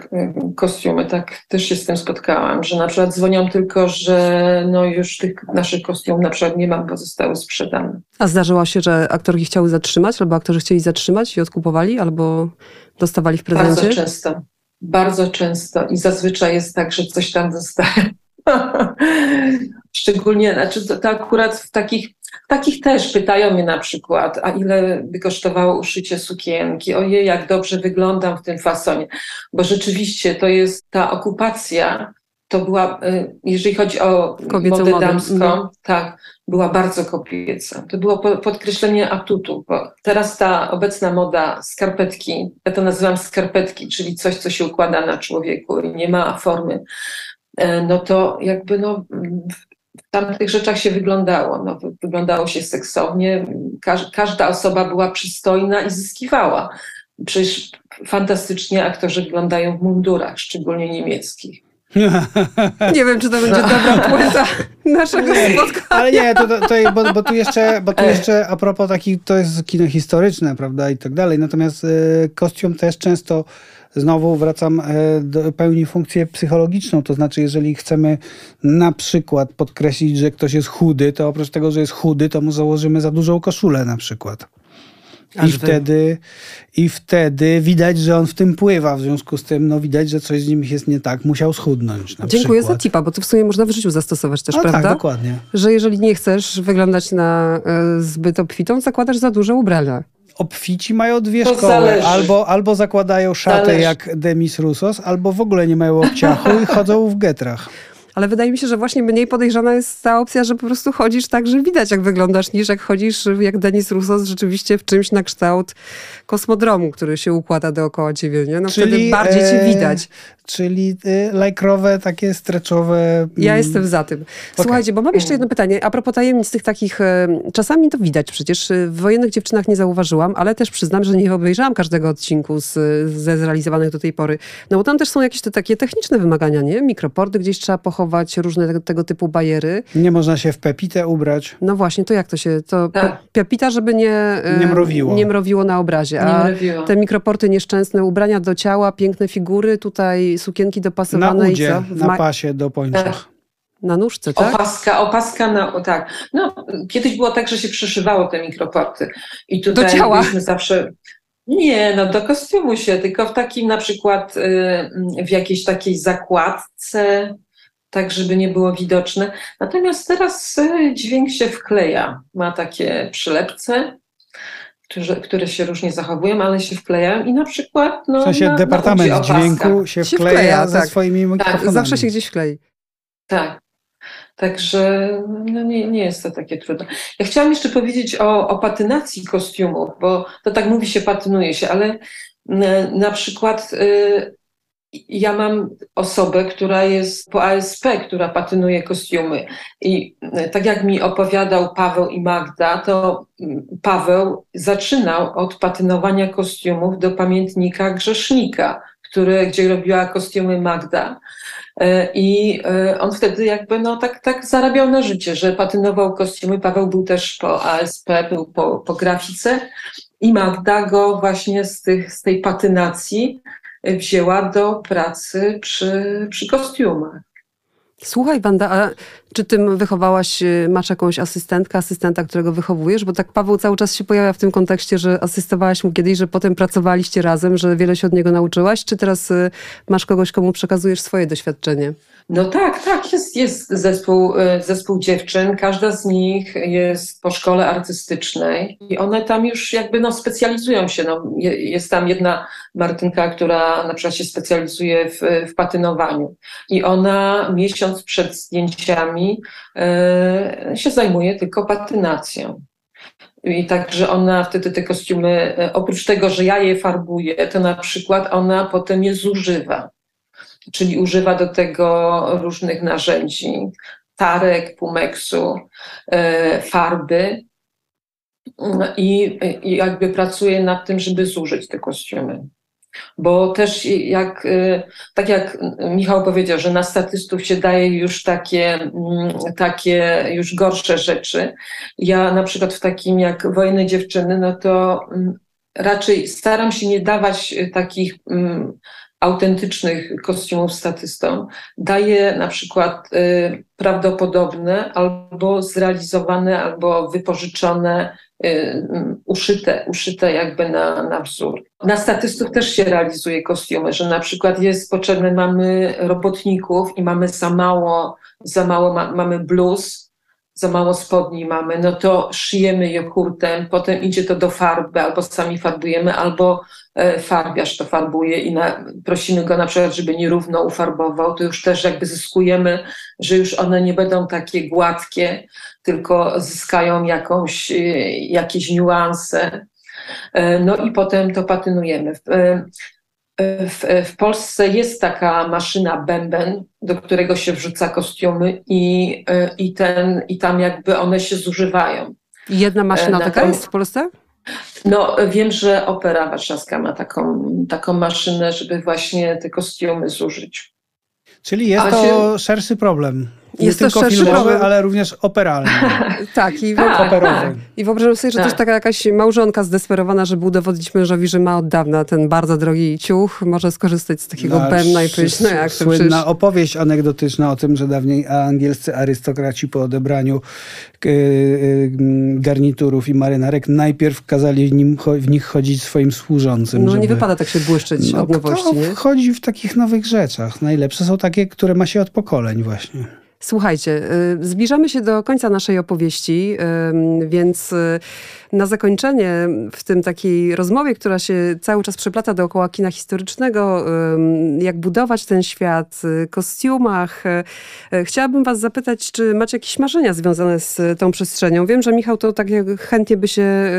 C: kostiumy. Tak też się z tym spotkałam, że na przykład dzwonią tylko, że no już tych naszych kostiumów na przykład nie mam, bo zostały sprzedane.
B: A zdarzyło się, że aktorki chciały zatrzymać, albo aktorzy chcieli zatrzymać i odkupowali, albo dostawali w
C: Bardzo
B: prezencie?
C: często. Bardzo często. I zazwyczaj jest tak, że coś tam zostaje. [LAUGHS] Szczególnie, znaczy to, to akurat w takich, takich też pytają mnie na przykład, a ile by kosztowało uszycie sukienki? Ojej, jak dobrze wyglądam w tym fasonie. Bo rzeczywiście to jest ta okupacja, to była, y, jeżeli chodzi o
B: Kobiecą
C: modę
B: modę.
C: damską,
B: Mhm.
C: tak, była bardzo kobieca. To było po- podkreślenie atutu, bo teraz ta obecna moda skarpetki, ja to nazywam skarpetki, czyli coś, co się układa na człowieku i nie ma formy, e, no to jakby no, tamtych rzeczach się wyglądało. No, wy- wyglądało się seksownie, Każ, każda osoba była przystojna i zyskiwała. Przecież fantastycznie aktorzy wyglądają w mundurach, szczególnie niemieckich. [LAUGHS]
B: Nie wiem, czy to będzie dobra puenta naszego spotkania.
D: Ale nie, to, to, to, bo, bo tu jeszcze, bo tu jeszcze a propos takich, to jest kino historyczne, prawda, i tak dalej. Natomiast e, kostium też często znowu wracam, e, do, pełni funkcję psychologiczną. To znaczy, jeżeli chcemy na przykład podkreślić, że ktoś jest chudy, to oprócz tego, że jest chudy, to mu założymy za dużą koszulę na przykład. I
B: Aż
D: wtedy, I wtedy widać, że on w tym pływa. W związku z tym no, widać, że coś z nim jest nie tak. Musiał schudnąć. Na
B: Dziękuję
D: przykład.
B: za tipa, bo to w sumie można w życiu zastosować też,
D: No
B: prawda?
D: tak, dokładnie.
B: Że jeżeli nie chcesz wyglądać na e, zbyt obfitą, zakładasz za duże ubrania.
D: Obfici mają dwie
C: To
D: szkoły.
C: zależy.
D: Albo, albo zakładają szatę
C: Zależy.
D: jak Demis Roussos, albo w ogóle nie mają obciachu i chodzą w getrach.
B: Ale wydaje mi się, że właśnie mniej podejrzana jest ta opcja, że po prostu chodzisz tak, że widać jak wyglądasz, niż jak chodzisz jak Denis Roussos rzeczywiście w czymś na kształt kosmodromu, który się układa dookoła ciebie. Nie? No wtedy bardziej cię
D: e,
B: widać.
D: Czyli y, lajkrowe, takie streczowe.
B: Ja jestem za tym. Słuchajcie, bo mam jeszcze jedno pytanie. A propos tajemnic tych takich, e, czasami to widać przecież. e, W Wojennych Dziewczynach nie zauważyłam, ale też przyznam, że nie obejrzałam każdego odcinku z, ze zrealizowanych do tej pory. No bo tam też są jakieś te takie techniczne wymagania, nie? Mikroporty gdzieś trzeba pochować, różne tego, tego typu bajery.
D: Nie można się w pepitę ubrać.
B: No właśnie, to jak to się, to
C: Tak.
B: pe- piapita, żeby nie,
D: Nie mrowiło.
B: nie mrowiło na obrazie.
C: Nie
B: A
C: mrowiło.
B: te mikroporty nieszczęsne, ubrania do ciała, piękne figury, tutaj sukienki
D: Na
B: dopasowane i
D: udzie,
B: co? W
D: na pasie do pończach.
C: Tak.
B: na nóżce, tak?
C: Opaska, opaska na, tak. No, kiedyś było tak, że się przyszywało te mikroporty. I tutaj
B: Do ciała?
C: byliśmy zawsze. Nie, no do kostiumu się, tylko w takim na przykład y, w jakiejś takiej zakładce, tak żeby nie było widoczne. Natomiast teraz y, dźwięk się wkleja. Ma takie przylepce, które, które się różnie zachowują, ale się wklejają i na przykład no,
D: W sensie
C: na,
D: departament
C: na
D: dźwięku się,
B: Się
D: wkleja,
B: wkleja,
D: ze
B: tak.
D: swoimi mikrofonami.
B: Zawsze się gdzieś wklei.
C: Tak. Także no nie, nie jest to takie trudne. Ja chciałam jeszcze powiedzieć o, o patynacji kostiumów, bo to tak mówi się, patynuje się, ale na przykład y, ja mam osobę, która jest po ASP, która patynuje kostiumy. I y, tak jak mi opowiadał Paweł i Magda, to mm, Paweł zaczynał od patynowania kostiumów do pamiętnika grzesznika, który, gdzie robiła kostiumy Magda. E, I e, on wtedy jakby no tak, tak zarabiał na życie, że patynował kostiumy. Paweł był też po ASP, był po, po grafice i Magda go właśnie z, tych, z tej patynacji e, wzięła do pracy przy, przy kostiumach.
B: Słuchaj, Wanda, a czy ty wychowałaś, y, masz jakąś asystentkę, asystenta, którego wychowujesz? Bo tak Paweł cały czas się pojawia w tym kontekście, że asystowałaś mu kiedyś, że potem pracowaliście razem, że wiele się od niego nauczyłaś. Czy teraz y, masz kogoś, komu przekazujesz swoje doświadczenie?
C: No tak, tak, jest, jest zespół, y, zespół dziewczyn. Każda z nich jest po szkole artystycznej i one tam już jakby no, specjalizują się. No, jest tam jedna Martynka, która na przykład się specjalizuje w, w patynowaniu i ona miesiąc przed zdjęciami y, się zajmuje tylko patynacją. I także ona wtedy te kostiumy, y, oprócz tego, że ja je farbuję, to na przykład ona potem je zużywa czyli używa do tego różnych narzędzi, tarek, pumeksu, e, farby i, i jakby pracuje nad tym, żeby zużyć te kostiumy. Bo też jak, e, tak jak Michał powiedział, że na statystów się daje już takie, mm, takie już gorsze rzeczy. Ja na przykład w takim jak Wojenne Dziewczyny, no to mm, raczej staram się nie dawać takich mm, autentycznych kostiumów statystom daje na przykład y, prawdopodobne albo zrealizowane, albo wypożyczone, y, uszyte, uszyte jakby na, na wzór. Na statystów też się realizuje kostiumy, że na przykład jest potrzebne, mamy robotników i mamy za mało, za mało ma, mamy bluz, za mało spodni mamy, no to szyjemy je hurtem, potem idzie to do farby, albo sami farbujemy, albo E, farbiarz to farbuje i na, prosimy go na przykład, żeby nierówno ufarbował, to już też jakby zyskujemy, że już one nie będą takie gładkie, tylko zyskają jakąś, e, jakieś niuanse. E, no i potem to patynujemy. W, w, Polsce jest taka maszyna bęben, do którego się wrzuca kostiumy i, i, ten, i tam jakby one się zużywają.
B: Jedna maszyna taka jest w Polsce?
C: No, wiem, że Opera Warszawska ma taką, taką maszynę, żeby właśnie te kostiumy zużyć.
D: Czyli jest A to się... szerszy problem. Nie jest tylko to filmowy, ale również operalny. [LAUGHS]
B: tak, i, tak, operowy. [LAUGHS] I wyobrażam sobie, że tak. to jest taka jakaś małżonka zdesperowana, żeby udowodnić mężowi, że ma od dawna ten bardzo drogi ciuch, może skorzystać z takiego Nasz bębna i powiedzieć, no jak to
D: Słynna przecież... opowieść anegdotyczna o tym, że dawniej angielscy arystokraci po odebraniu y, y, garniturów i marynarek najpierw kazali w, nim, w nich chodzić swoim służącym.
B: No żeby... nie wypada tak się błyszczeć no, od nowości, nie?
D: chodzi w takich nowych rzeczach. Najlepsze są takie, które ma się od pokoleń właśnie.
B: Słuchajcie, y, zbliżamy się do końca naszej opowieści, więc y, na zakończenie w tym takiej rozmowie, która się cały czas przeplata dookoła kina historycznego, jak budować ten świat, y, kostiumach, chciałabym was zapytać, czy macie jakieś marzenia związane z tą przestrzenią? Wiem, że Michał to tak chętnie by się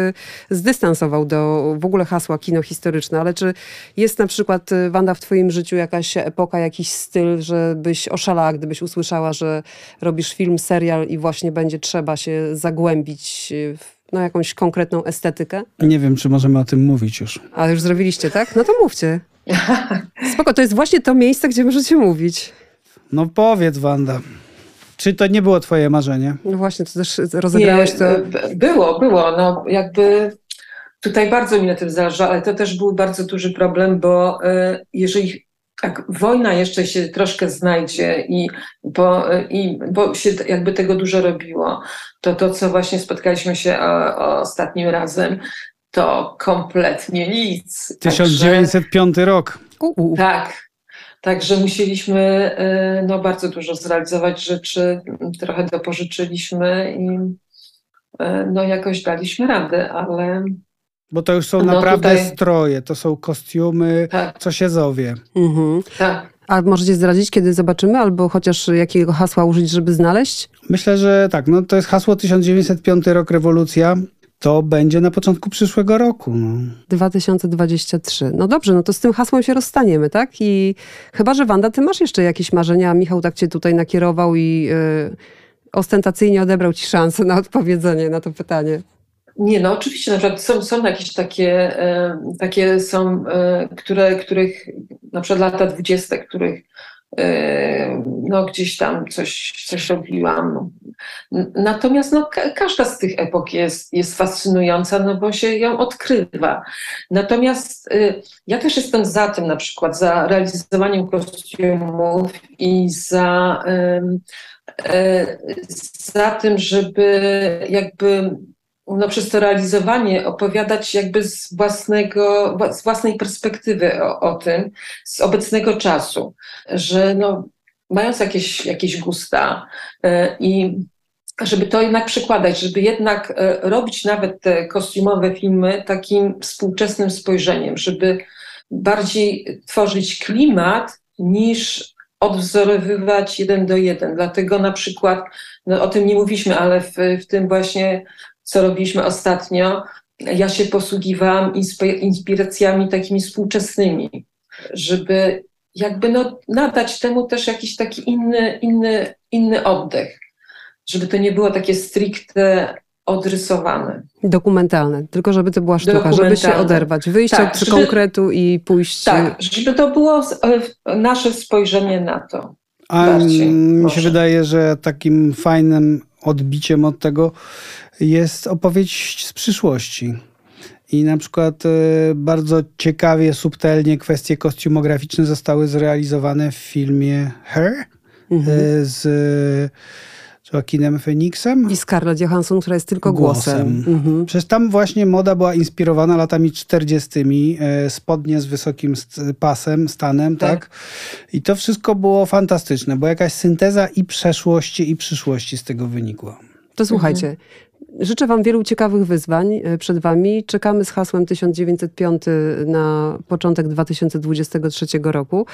B: zdystansował do w ogóle hasła kino historyczne, ale czy jest na przykład, Wanda, w twoim życiu jakaś epoka, jakiś styl, żebyś oszalała, gdybyś usłyszała, że robisz film, serial i właśnie będzie trzeba się zagłębić w no, jakąś konkretną estetykę?
D: Nie wiem, czy możemy o tym mówić już.
B: Ale już zrobiliście, tak? No to mówcie. Spoko, to jest właśnie to miejsce, gdzie możecie mówić.
D: No powiedz, Wanda. Czy to nie było twoje marzenie?
B: No właśnie, to też rozegrałeś
C: nie,
B: to.
C: Było, było. No jakby tutaj bardzo mi na tym zależy, ale to też był bardzo duży problem, bo y, jeżeli jak wojna jeszcze się troszkę znajdzie i bo, i bo się jakby tego dużo robiło, to to, co właśnie spotkaliśmy się o, o ostatnim razem, to kompletnie nic.
D: 1905 Także, rok.
C: U-u. Tak. Także musieliśmy y, no, bardzo dużo zrealizować rzeczy, trochę dopożyczyliśmy i y, no, jakoś daliśmy radę, ale
D: bo to już są no naprawdę tutaj... stroje, to są kostiumy, tak. co się zowie. Mhm.
B: Tak. A możecie zdradzić, kiedy zobaczymy, albo chociaż jakiego hasła użyć, żeby znaleźć?
D: Myślę, że tak. No, to jest hasło 1905 rok rewolucja. To będzie na początku przyszłego roku. No.
B: 2023. No dobrze, no to z tym hasłem się rozstaniemy, tak? I chyba, że Wanda, ty masz jeszcze jakieś marzenia. Michał tak cię tutaj nakierował i yy, ostentacyjnie odebrał ci szansę na odpowiedzenie na to pytanie.
C: Nie, no oczywiście, na przykład są, są jakieś takie, e, takie są, e, które, których, na przykład lata dwudzieste, których no gdzieś tam coś, coś robiłam. Natomiast no, ka każda z tych epok jest, jest fascynująca, no bo się ją odkrywa. Natomiast ja też jestem za tym na przykład, za realizowaniem kostiumów i za, za tym, żeby jakby no, przez to realizowanie opowiadać jakby z, własnego, z własnej perspektywy o, o tym, z obecnego czasu, że no, mając jakieś, jakieś gusta e, i żeby to jednak przykładać, żeby jednak e, robić nawet te kostiumowe filmy takim współczesnym spojrzeniem, żeby bardziej tworzyć klimat niż odwzorowywać jeden do jeden. Dlatego na przykład, no o tym nie mówiliśmy, ale w, w tym właśnie, co robiliśmy ostatnio, ja się posługiwałam inspiracjami takimi współczesnymi, żeby jakby no, nadać temu też jakiś taki inny, inny, inny oddech, żeby to nie było takie stricte odrysowane.
B: Dokumentalne, tylko żeby to była sztuka, żeby się oderwać, wyjść tak, od żeby, konkretu i pójść...
C: Tak, żeby to było e, nasze spojrzenie na to.
D: A bardziej, mi się wydaje, że takim fajnym odbiciem od tego jest opowieść z przyszłości. I na przykład e, bardzo ciekawie, subtelnie kwestie kostiumograficzne zostały zrealizowane w filmie Her mhm. E, z Joaquinem Phoenixem.
B: I Scarlett Johansson, która jest tylko głosem. głosem.
D: Mhm. Przecież tam właśnie moda była inspirowana latami 40. E, spodnie z wysokim pasem, stanem, tak. tak? I to wszystko było fantastyczne, bo jakaś synteza i przeszłości, i przyszłości z tego wynikła.
B: To słuchajcie, mhm. Życzę Wam wielu ciekawych wyzwań e, przed Wami. Czekamy z hasłem 1905 na początek 2023 roku.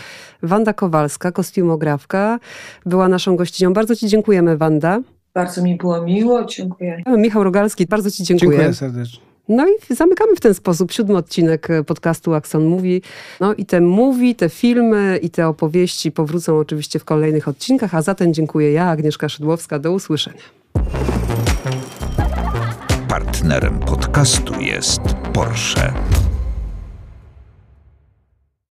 B: Wanda Kowalska, kostiumografka, była naszą gościnią. Bardzo Ci dziękujemy, Wanda.
C: Bardzo mi było miło, dziękuję.
B: Michał Rogalski, bardzo Ci dziękuję.
D: Dziękuję serdecznie.
B: No i zamykamy w ten sposób siódmy odcinek podcastu Axon Mówi. No i te mówi, te filmy i te opowieści powrócą oczywiście w kolejnych odcinkach, a zatem dziękuję ja, Agnieszka Szydłowska. Do usłyszenia.
A: Partnerem podcastu jest Porsche.